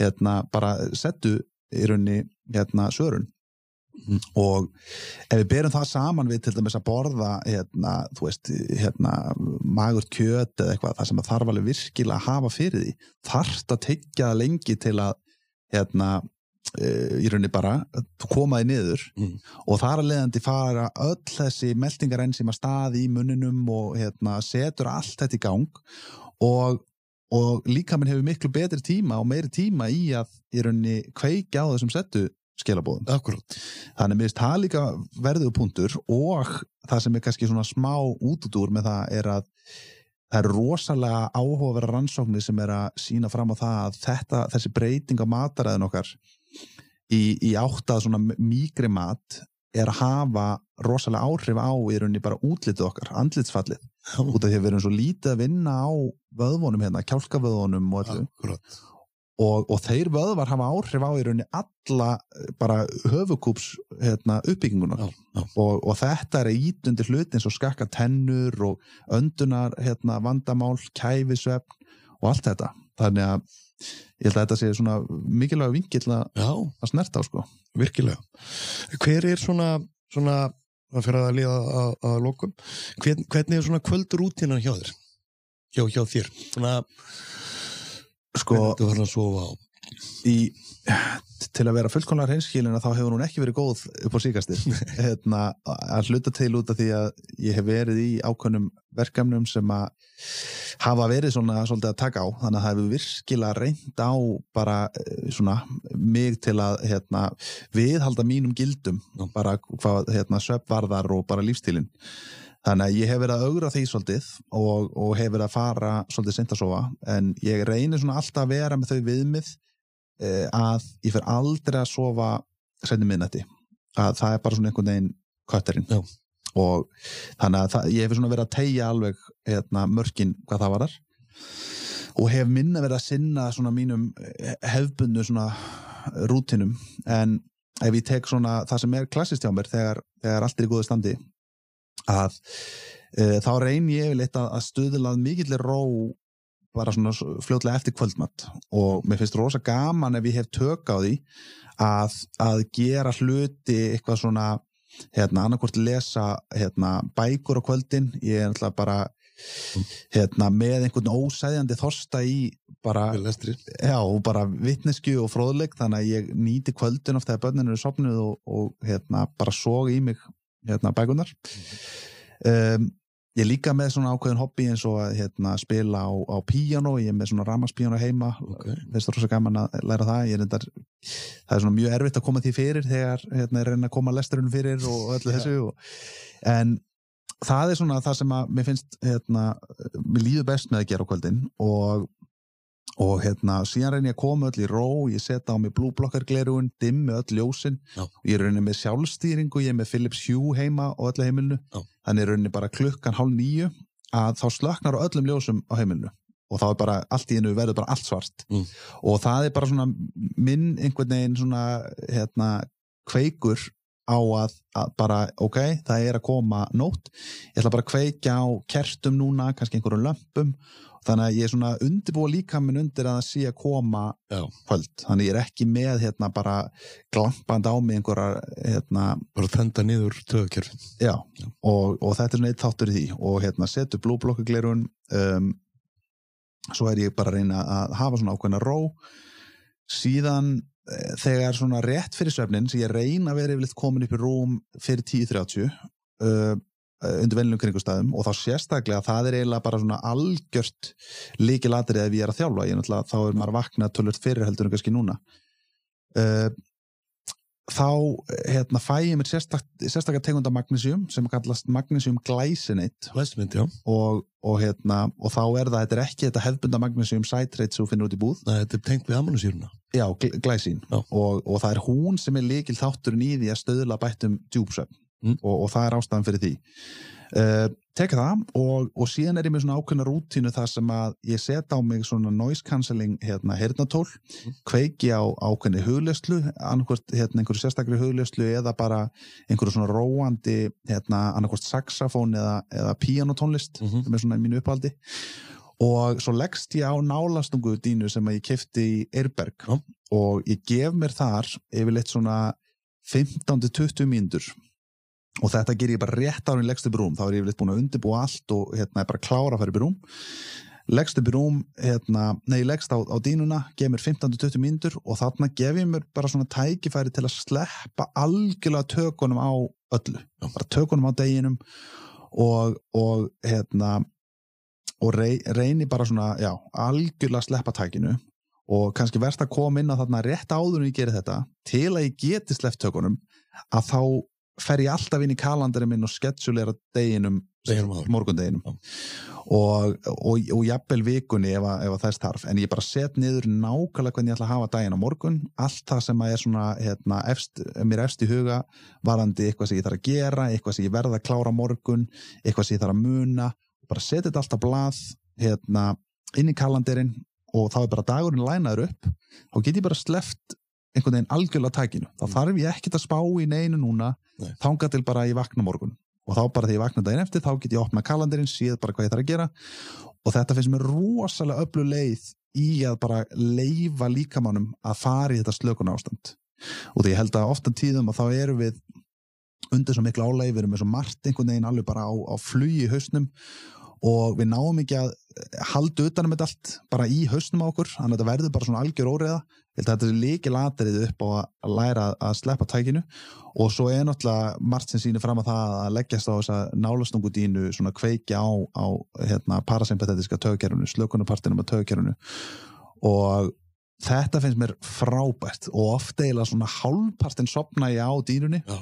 hérna bara settu í raunni hérna sörun. Og ef við berum það saman við til dæmis að borða hérna, þú veist, hérna magurt kjöt eða eitthvað, það sem að þarf alveg virkilega að hafa fyrir því, þarft að tekja það lengi til að hérna uh, í rauninni bara koma því niður Mm. og þar að leiðandi fara öll þessi meldingarenn sem að staði í munninum og hérna, setur allt þetta í gang og, og líka minn hefur miklu betri tíma og meiri tíma í að í rauninni kveikja á þessum settu skilabóðum. Akkurát. Þannig finnst það líka verðuðu punktur og það sem er kannski svona smá útúdúr með það er að það eru rosalega áhugaverða rannsóknir sem er að sína fram á það að þetta, þessi breyting á mataræðin okkar í, í áttað svona mýgri mat er að hafa rosalega áhrif á í rauninni bara útlitið okkar, andlitsfallið út af því að við erum svo lítið að vinna á vöðvonum hérna, kjálkavöðvonum og öllu Akkurát. Og, og þeir vöðvar hafa áhrif á í rauninni alla eh, bara höfukúps hérna, já. og, og þetta er ít undir hluti eins og skakka tennur og öndunar hérna, vandamál, kæfisvefn og allt þetta þannig að ég held að þetta sé svona mikilvæg vingill að snerta á sko virkilega. Hver er svona, svona að fyrir að liða að, að lokum, hvern, hvernig er svona kvöldrútínan hjá þér? Hjá, hjá þér? Svona, sko þú verður að sofa á? í, til að vera fullkomlega hreinskilina þá hefur hún ekki verið góð upp á síkastir hérna, að hluta til út af því að ég hef verið í ákveðnum verkefnum sem að hafa verið svona svolítið að taka á. Þannig að það hefur virkilega reynd á bara eh, svona mig til að hérna, viðhalda mínum gildum. Bara hvað hérna, svefvarðar og bara lífstílin Þannig að ég hef verið að augra því svolítið og, og hef verið að fara svolítið sent að sofa en ég reynir svona alltaf að vera með þau viðmið eh, að ég fer aldrei að sofa setni minnætti. Að það er bara svona einhvern veginn kötterinn. Já. Og þannig að það, ég hef svona verið að tegja alveg hérna, mörkin hvað það varar og hef minna verið að sinna svona mínum eh, hefbundu svona rútinum en ef ég tek svona það sem er klassist hjá mér þegar, þegar allt er í góðu standi að e, þá reyn ég yfirleitt að, að stuðlað mikillir ró bara svona fljótlega eftir kvöldmatt og mér finnst rosa gaman ef ég hef tök á því að, að gera hluti eitthvað svona hérna, annarkvort lesa hérna, bækur á kvöldin. Ég er náttúrulega bara hérna, með einhvern ósæðjandi þorsta í bara. Já, bara vitnesku og fróðleik þannig að ég nýti kvöldin of þegar börnin eru sopnuð og, og hérna, bara sog í mig hérna, bækunar um, Ég líka með svona ákveðin hobby eins og að hérna, spila á, á píano, ég er með svona ramaspíano heima. Ok. finnst það rosa gaman að læra það. Ég er reyndar, það er svona mjög erfitt að koma því fyrir þegar hérna, er reyna að koma lesturinn fyrir og öllu þessu og, en það er svona það sem að mér finnst hérna, mér líður best með að gera á kvöldin og og hérna, síðan reyni ég að koma öll í ró ég setja á mig blúblokkarglerugun dimmi öll ljósin Já. ég er reyni með sjálfstýringu ég er með Philips Hue heima og öllu heimilinu Já. þannig reyni bara klukkan hálf nýju að þá slöknar öllum ljósum á heimilinu og þá er bara allt í einu verður bara allt svart Mm. og það er bara svona minn einhvern veginn svona hérna, kveikur á að, að bara ok, það er að koma nótt ég ætla bara að kveikja á kertum núna kannski einhverjum lömpum þannig að ég er svona undirbúa líka minn undir að það sé að koma Já. kvöld. Þannig ég er ekki með hérna bara glampand á mig einhverjar hérna, Bara þenda niður töðkerfin. já, og, og þetta er svona eitt þáttur í því. Og hérna setu blúblokkuglerun um, svo er ég bara að reyna að hafa svona ákveðna ró. Síðan eh, þegar svona rétt fyrir svefnin sem ég reyna að vera yfirleitt komin upp í rúm fyrir 10.30 uh, undir venlum kringustæðum og þá sérstaklega það er eiginlega bara svona algjört líkilatrið ef ég er að þjálfa ég náttúrulega, þá er maður að vakna tölvört fyrir heldur en kannski núna uh, þá hérna, fæ ég mér sérstak, sérstakar tegunda magnesium sem kallast Læsmynd, já. og, og, hérna, og þá er það, þetta er ekki þetta hefbunda magnesium citrate sem þú finnur út í búð Nei, þetta er tengt við ammanusýruna. já, gl- glæsín Já. og, og það er hún sem er líkil þátturinn í því að stöðla bættum djúpsöfn Mm. og, og það er ástæðan fyrir því. Uh, teka það og, og síðan er ég með svona ákveðna rútínu þar sem að ég set á mig svona noise cancelling hérna hernatól, kveiki á ákveðni hugleyslu, annarkvort hérna einhverju sérstakri hugleyslu eða bara einhverju svona róandi hérna annarkvort saxafón eða, eða píanotónlist Mhm. sem er svona mínu upphaldi og svo leggst ég á nálastungu dínu sem að ég kefti í Eirberg og ég gef mér þar yfirleitt svona 15-20 mínútur og þetta ger ég bara rétt árin leggst upp í rúm. Þá er ég yfirleitt búin að undirbúa allt og hérna er bara klára að fara upp í rúm. Leggst upp í rúm, hérna, nei, leggst á, á dínuna, gef mér 15-20 mínútur og þarna gef ég mér bara svona tækifæri til að sleppa algjörlega tökunum á öllu, bara tökunum á deginum og, og hérna og rey, reyni bara svona, já, algjörlega sleppa tækinu. Og kannski verst að koma inn á þarna rétt áður en ég geri þetta til að ég geti sleppt tökunum að þá fer ég alltaf inn í kalandarinn minn og sketsjulera deginum Deginum morgundeginum. Já. og, og, og jafnvel vikunni ef, að, ef að þess þarf. En ég bara set niður nákvæmlega hvernig ég ætla að hafa daginn á morgun. Allt það sem að er svona hérna, efst, mér efst í huga varandi eitthvað sem ég þarf að gera eitthvað sem ég verða að klára morgun eitthvað sem ég þarf að muna. Bara setja þetta allt á blað hérna, inn í kalandirinn og þá er bara dagurinn lænaður upp. Þá get ég bara sleft einhvern veginn algjörlega tækinu þá þarf ég ekkert að spá í neinu núna Nei. þangað til bara ég vakna morgun. Og þá bara þegar ég vakna daginn eftir þá get ég opnað kalandirinn, séð bara hvað ég þarf að gera. Og þetta finnst mér rosalega öllu leið í að bara leifa líkamannum að fara í þetta slökun ástand og því ég held að ofta tíðum að þá erum við undir svo miklu álægi, við erum með svo margt einhvern veginn alveg bara á, á flugi í hausnum. Og við náum ekki að halda utanum þetta allt bara í hausnum á okkur, þannig að þetta verður bara svona algjör óreiða, ég held að þetta er líki latrið upp á að læra að sleppa tækinu. Og svo er náttúrulega margt sem sýnir fram að það að leggjast á þessa nálastungudínu svona kveikja á, á hérna, parasympatetiska tögkerfunu, slökunarpartinum af tögkerfunu og þetta finnst mér frábært og oft eiginlega svona hálfpartin sopna ég á dínunni Já.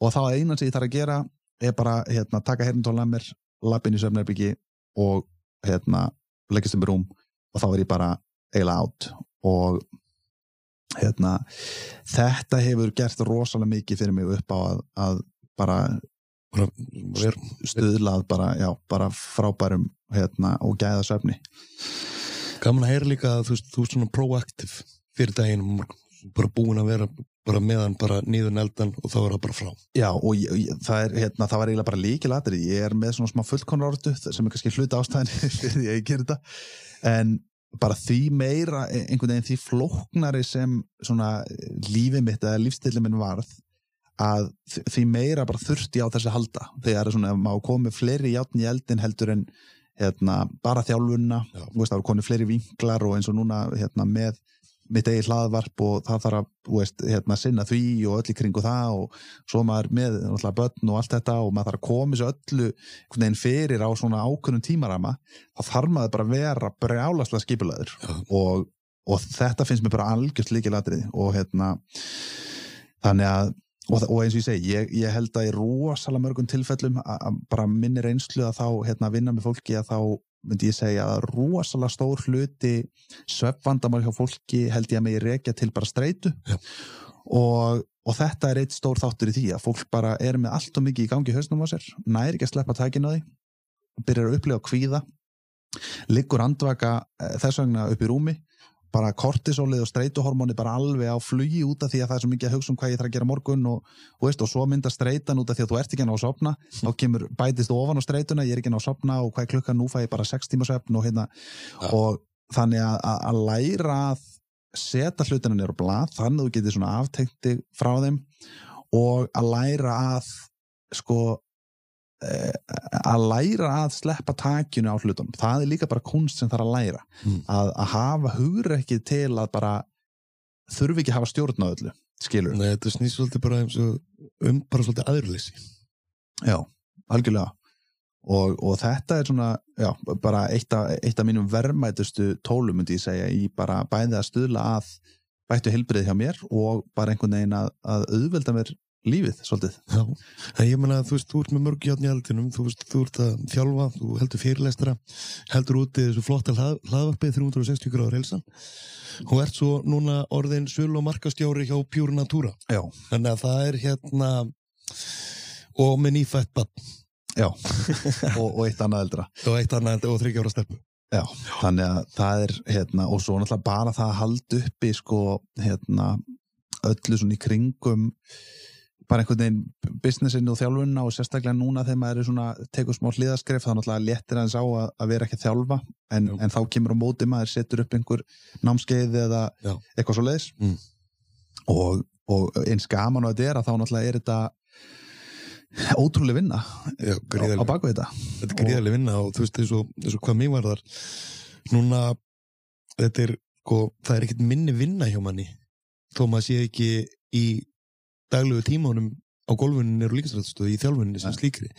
og þá einan sem ég þarf að gera er bara hérna, taka herntól að mér lappin í söfnherbyggi og hérna, leggist um rúm og þá er ég bara eiginlega átt og hérna, þetta hefur gert rosalega mikið fyrir mig upp á að, að bara stuðlað bara, já, bara frábærum hérna, og gæða söfni gaman að heyra líka að þú þú ert svona proaktiv fyrir morgun. Bara búin að vera bara meðan bara nýður neldan og þá er það bara frá. Já, og ég, ég, það, er, hérna, það var eiginlega bara líkilatri ég er með svona smá fullkonrortu sem er kannski hluta ástæðin fyrir því að ég ger þetta. En bara því meira einhvern veginn því flóknari sem svona lífið mitt eða lífstilli minn varð að því meira bara þurfti á þessi halda. Þegar svona, maður komið fleiri játn í eldin heldur en hérna, bara þjálfunna, það eru konið fleiri vinklar og eins og núna hérna, með mitt eigi hlaðvarp og það þarf að veist, hérna, sinna því og öll í kringu það og svo maður með náttúrulega börn og allt þetta og maður þarf að koma þessu öllu einhvern veginn fyrir á svona ákveðnum tímarama þá þarf maður bara að vera brjálaslega skipulaður og, og þetta finnst mér bara algjörst líkilatrið og hérna þannig að og, og eins og ég segi, ég, ég held að í rosalega mörgum tilfellum að, bara minni reynslu að þá hérna, vinna með fólki að þá myndi ég segja að rosalega stór hluti svefvandamál hjá fólki held ég að mig rekja til bara streitu Já. og, og þetta er eitt stór þáttur í því að fólk bara er með allt og mikið í gangi hausnum á sér, næri ekki að sleppa tækina því byrjar að upplifa kvíða liggur andvaka eh, þess vegna upp í rúmi bara kortisólið og streituhormóni bara alveg á flugi út af því að það er svo mikið að hugsa um hvað ég þarf að gera morgun og, og, veist, og svo mynda streitan út af því að þú ert ekki ná að sopna þá kemur bætist ofan á streituna, ég er ekki ná að sopna og hvað er klukkan, nú fæ ég bara 6 tíma svefn og hérna. Ja. og þannig að, að, að læra að setja hlutina nýr á blað þannig að þú getur svona aftekti frá þeim og að læra að sko að læra að sleppa takjunu á hlutunum, það er líka bara kunst sem þarf að læra Mm. að, að hafa hugrekkið til að bara þurfi ekki að hafa stjórn á öllu skilur, Nei, þetta snýst svolítið bara um bara svolítið aðurleysi. já, algjörlega og, og þetta er svona já, bara eitt af, eitt af mínum verðmætustu tólum myndi ég segja í bara bæði að stuðla að bættu heilbrið hjá mér og bara einhvern veginn að, að auðvelda mér lífið svolítið. Já, en ég menna að þú veist, þú ert með mörg játn í aldinum, þú veist, þú ert að þjálfa, þú heldur fyrirlestra, heldur úti þessu flotta hlað, hlaðvarpið 360 gráður helsan og ert svo núna orðin svölu og markastjóri hjá Pure Natura. Já. Þannig að það er hérna og með nýfætt bann Já, og, og eitt annað eldra. og eitt annað og þryggjára stelpu. Já, þannig að það er hérna, og svo náttúrulega bara það að halda uppi sko, hérna, öllu svona í kringum bara einhvern veginn businessin og þjálfunna og sérstaklega núna þegar maður er svona tekur smá hliðaskref þá náttúrulega léttir aðeins á að, að vera ekki að þjálfa en, en þá kemur á móti maður setur upp einhver námskeið eða Já. eitthvað svo leiðis Mm. og, og eins gaman og þetta er að þá náttúrulega er þetta ótrúlega vinna Já, á, á baku þetta Þetta er gríðarlega vinna og þú veist eins og, eins og hvað mér var þar núna þetta er, sko, það er ekkert minni vinna hjá manni þó maður sé ekki í daglegu tímánum á gólfunin er og líkastræðstöðu í þjálfuninni sem slíkri.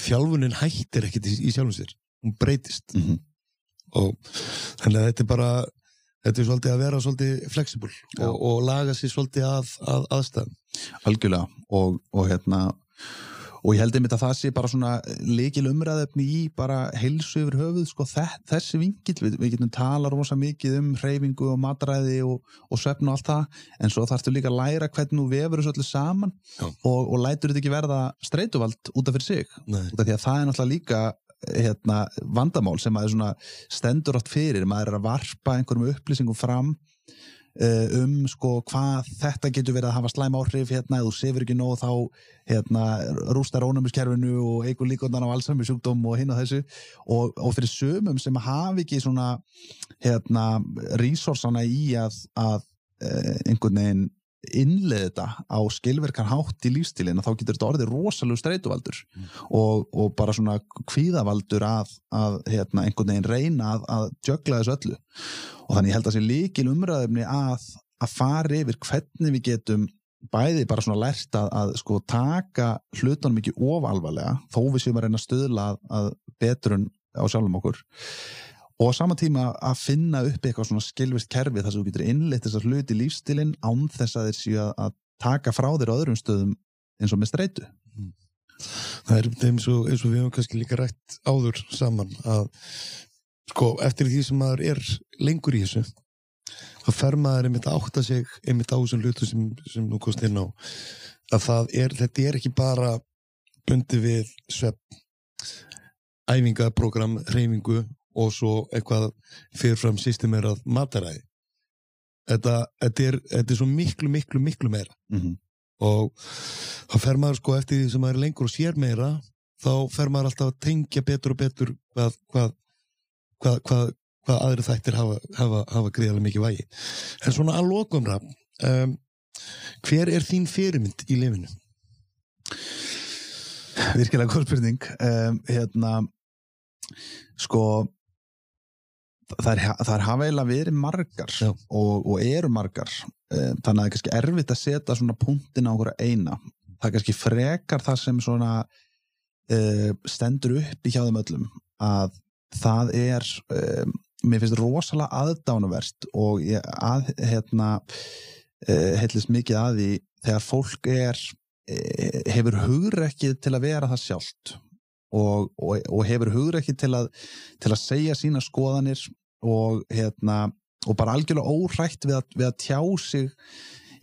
Þjálfunin hættir ekkert í, í sjálfum sér hún breytist. Mm -hmm. og þannig að þetta er bara þetta er svolítið að vera svolítið Já. og, og laga sér svolítið að, að aðstæðum. Algjörlega. Og, og hérna og ég held einmitt að það sé bara svona leikil umræðefni í bara heilsu yfir höfuð sko þe- þessi vingill við, við getum tala rosa mikið um hreyfingu og matræði og, og svefn og allt það en svo þarftu líka að læra hvernig þú vefur þessu öllu saman og, og lætur þetta ekki verða streituvald út af fyrir sig. Út af því að það er náttúrulega líka hérna, vandamál sem maður stendur átt fyrir, maður er að varpa einhverjum upplýsingum fram um sko hvað þetta getur verið að hafa slæm áhrif hérna, þú sefur ekki nóg þá hérna, rústar ónumiskerfinu og eigur líkondan á Alzheimer sjúkdóm og hinn og þessu. Og, og fyrir sömum sem hafi ekki svona hérna, resursana í að, að uh, einhvern veginn innleið þetta á skilverkan hátt í lífstílinn þá getur þetta orðið rosalegu streituvaldur og, og bara svona kvíðavaldur að, að hérna, einhvern veginn reyna að, að jögla þessu öllu. Og þannig ég held að sé líkil umræðumni að, að fara yfir hvernig við getum bæði bara svona lært að, að sko taka hlutunum ekki ofalvarlega þó við séum að reyna að stöðla að, að betrun á sjálfum okkur og á sama tíma að finna upp eitthvað svona skilvist kerfi þar sem þú getur innleitt þessar hluti í lífstilinn án þess að þeir séu að, að taka frá þér á öðrum stöðum eins og með streitu. Það er eins og, eins og við hefum kannski líka rætt áður saman að sko eftir því sem maður er lengur í þessu þá fer maður einmitt að átta sig einmitt á þessum hlutu sem, sem nú kost inn á. Að það er, þetta er ekki bara bundi við svepp æfingaprogram, reyfingu og svo eitthvað fyrirfram systemerað mataræði þetta, þetta, er, þetta er svo miklu, miklu, miklu meira mm -hmm. og þá fer maður sko eftir því sem maður er lengur og sér meira þá fer maður alltaf að tengja betur og betur hvað, hvað, hvað, hvað, hvað aðri þættir hafa, hafa, hafa gríðarlega mikið vægi en svona að lokum rafn um, hver er þín fyrirmynd í lifinu? virkilega góð spurning um, hérna sko það er, hafa eiginlega verið margar og, og eru margar um, þannig að það er kannski erfitt að setja svona punktin á okkur eina. Það er kannski frekar það sem svona uh, stendur upp í hjá þeim öllum að það er um, mér finnst rosalega aðdánaverst og ég að, hérna uh, heillist mikið að því þegar fólk er eh, hefur hugrekkið til að vera það sjálft og, og, og hefur hugrekkið til að, til að segja sína skoðanir og, hérna, og bara algjörlega órætt við að, við að tjá sig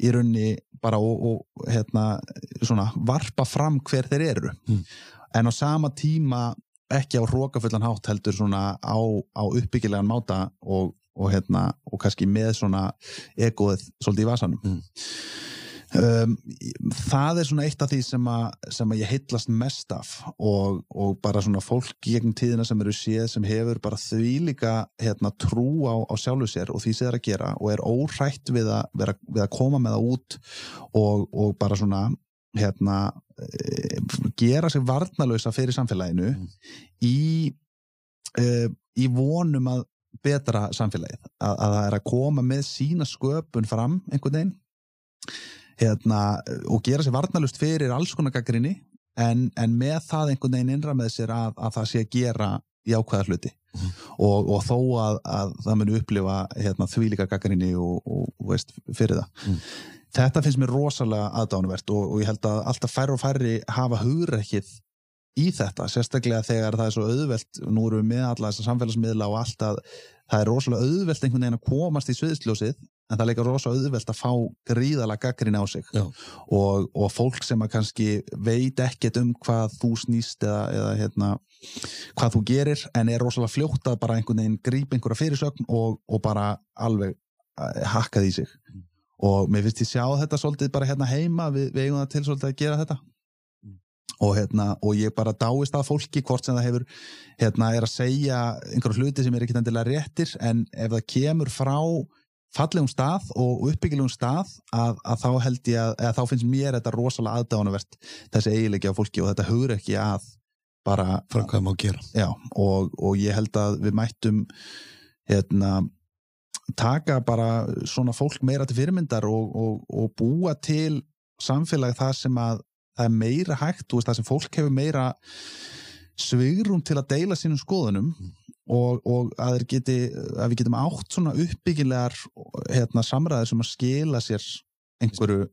í raunni bara og, og hérna, svona, varpa fram hver þeir eru Mm. en á sama tíma ekki á hrókafullan hátt heldur svona á, á uppbyggilegan máta og, og, hérna, og kannski með svona egoið svolítið í vasanum Mm. Um, það er svona eitt af því sem að, sem að ég heitlast mest af og, og bara svona fólk gegn tíðina sem eru séð sem hefur bara því líka hérna, trú á, á sjálfu sér og því er að gera og er órætt við að, vera, við að koma með það út og, og bara svona hérna eh, gera sig varnalösa fyrir samfélaginu Mm. í uh, í vonum að betra samfélagið, að, að það er að koma með sína sköpun fram einhvern veginn hérna, og gera sér varnalust fyrir alls konar gaggrinni en, en með það einhvern veginn innra með sér að, að það sé að gera jákvæða hluti Mhm. og, og þó að, að það muni upplifa hérna, þvílíka gaggarinni og, og, og veist, fyrir það Mm. þetta finnst mér rosalega aðdánuvert og, og ég held að alltaf færri og færri hafa hugrekkið í þetta, sérstaklega þegar það er svo auðvelt, nú erum við með alla þessa samfélagsmiðla og allt að það er rosalega auðvelt einhvern veginn að komast í sviðsljósið en það er líka rosalega auðvelt að fá gríðalega gaggrinni á sig og, og fólk sem að kannski veit ekkert um hvað þú snýst eða, eða hérna, hvað þú gerir en er rosalega fljótt að bara einhvern veginn grípa einhverja fyrirsögn og, og bara alveg eh, hakka því sig Mm. og mér finnst ég sjá þetta svolítið bara hérna heima við, við eigum það til svolítið að gera þetta. Og, hérna, og ég bara dáist að fólki hvort sem það hefur hérna, er að segja einhverju hluti sem er ekki endilega réttir en ef það kemur frá fallegum stað og uppbyggilegum stað að, að þá held ég að, að þá finnst mér þetta rosalega aðdáðanavert þessi eiginleiki á fólki og þetta hugur ekki að bara frá hvað má gera. Já, og, og ég held að við mættum hérna, taka bara svona fólk meira til fyrirmyndar og, og, og búa til samfélag það sem að það er meira hægt, þú veist, það sem fólk hefur meira svigrum til að deila sínum skoðunum og, og að, geti, að við getum átt svona uppbyggilegar hérna, samræðir sem að skila sér einhverju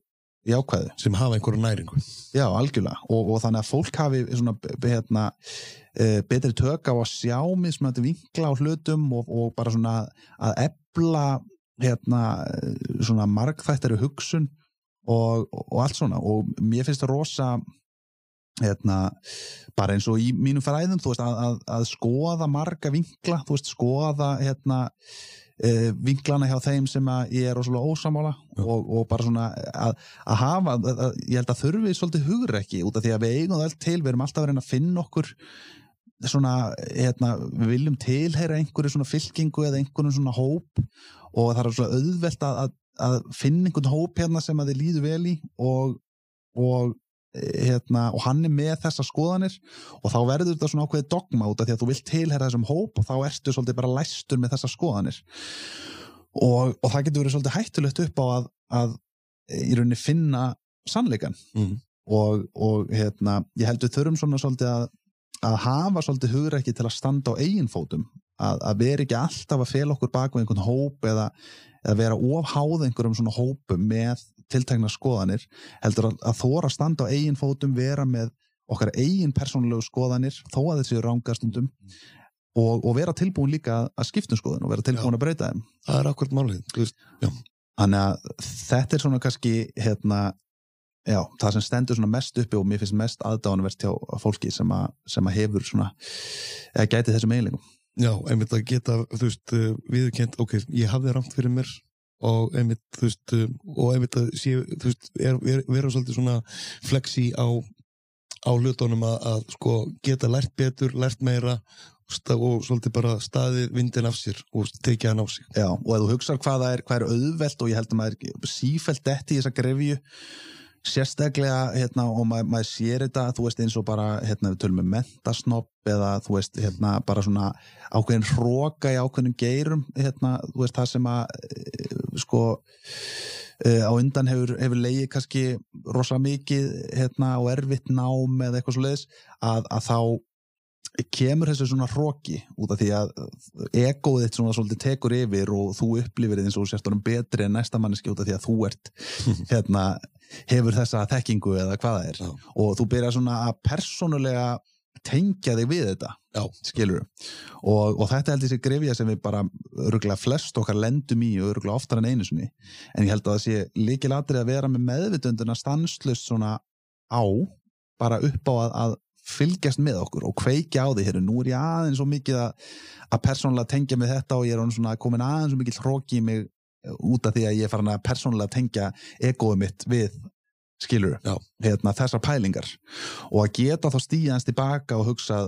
jákvæðu. sem hafa einhverju næringu. Já, algjörlega. Og, og þannig að fólk hafi svona, hérna, e, betri tök á að sjá mig svona þetta vinkla á hlutum og, og bara svona að ebla hérna, eh, svona margþættari hugsun og, og allt svona. Og mér finnst það rosa hérna, bara eins og í mínum fræðum veist, að, að, að skoða marga vinkla, veist, skoða hérna, uh, vinklana hjá þeim sem ég er ósamála og, og bara svona að, að hafa, ég held að þurfi svolítið hugrekki út af því að við eigum það allt til, við erum alltaf að reyna að finna okkur svona, hérna, við viljum tilheyra einhverju svona fylkingu eða einhverjum svona hóp og það er svona auðvelt að, að, að finna einhvern hóp hérna sem að þið líður vel í og, og eh, hérna, og hann er með þessar skoðanir og þá verður þetta svona ákveðið dogma út af því að þú vilt tilheyra þessum hóp og þá ertu svolítið bara læstur með þessar skoðanir. Og, og það getur verið svolítið hættulegt upp á að, að í rauninni finna sannleikan mm. og, og hérna, ég held við þurfum svona svolítið að, að hafa svolítið hugrekki til að standa á eigin fótum. Að, að vera ekki alltaf að fela okkur bak við einhvern hóp eða, eða vera ofháð einhverjum svona hópum með tiltekna skoðanir heldur að, að þóra að standa á eigin fótum vera með okkar eigin persónulegu skoðanir þó að þessi rángastundum og, og vera tilbúin líka að skiptum skoðun og vera tilbúin Já. að breyta þeim það er akkurat málið Þannig að þetta er svona kannski hérna, já, það sem stendur svona mest uppi og mér finnst mest aðdáðanvert hjá fólki sem, að, sem að hefur svona, eða gæti þessum eiginleikum. Já, einmitt að geta þú veist, uh, viðurkent, ok, ég hafði ramt fyrir mér og einmitt, þú veist uh, og einmitt að sé, þú veist er, er, vera svolítið svona flexi á á hlutunum að, að sko geta lært betur, lært meira og svolítið bara staðið vindin af sér og tekið hann á sig. Já, og ef þú hugsar hvað það er, hvað er auðvelt og ég held að maður sífælt detti í þessa grefju sérstaklega, hérna, og maður, maður sér þetta, þú veist, eins og bara, hérna, við tölum með mentasnopp eða, þú veist, hérna, bara svona ákveðin hróka í ákveðin geirum, hérna, þú veist, það sem að, eh, sko, uh, á undan hefur, hefur leiði kannski rosa mikið, hérna, og erfitt nám eða eitthvað svo leiðis, að, að þá kemur þessu svona hróki út af því að egoið þitt svona svolítið tekur yfir og þú upplifir þið eins og honum betri en næsta manneski út af því að þú ert hérna, hefur þessa þekkingu eða hvað það er. Já. og þú byrjar svona að persónulega tengja þig við þetta skilur og, og þetta held ég sé grefja sem við bara örgulega flest okkar lendum í og örgulega oftar en einu sinni. En ég held að það sé líkilatri að vera með meðvitunduna stanslust svona á bara upp á að, að fylgjast með okkur og kveikja á því hér nú er ég aðeins svo mikið að, að persónulega tengja með þetta og ég er svona komin aðeins svo mikið hróki í mig út af því að ég er farin að persónulega tengja egoið mitt við skilur, hérna, þessar pælingar. Og að geta þá stíðans tilbaka og hugsa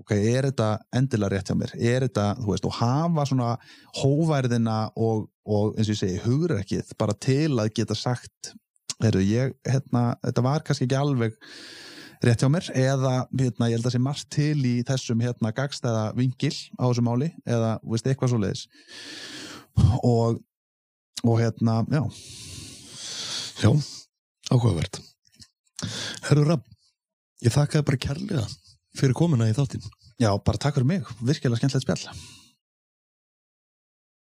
ok, er þetta endilega rétt hjá mér? Er þetta, þú veist, og hafa svona hóværðina og, og eins og ég segi, hugrekkið bara til að geta sagt heyrðu, ég, hérna, þetta var kannski ekki alveg rétt hjá mér eða hérna, ég held að sé margt til í þessum hérna gagstæða vingil á þessu máli eða veist, eitthvað svo leiðis og, og hérna, já. Já, áhugavert. Herru Rapp, ég þakkaði bara kærlega fyrir komuna í þáttinn. Já, bara takk fyrir mig, virkilega skemmtilegt spjall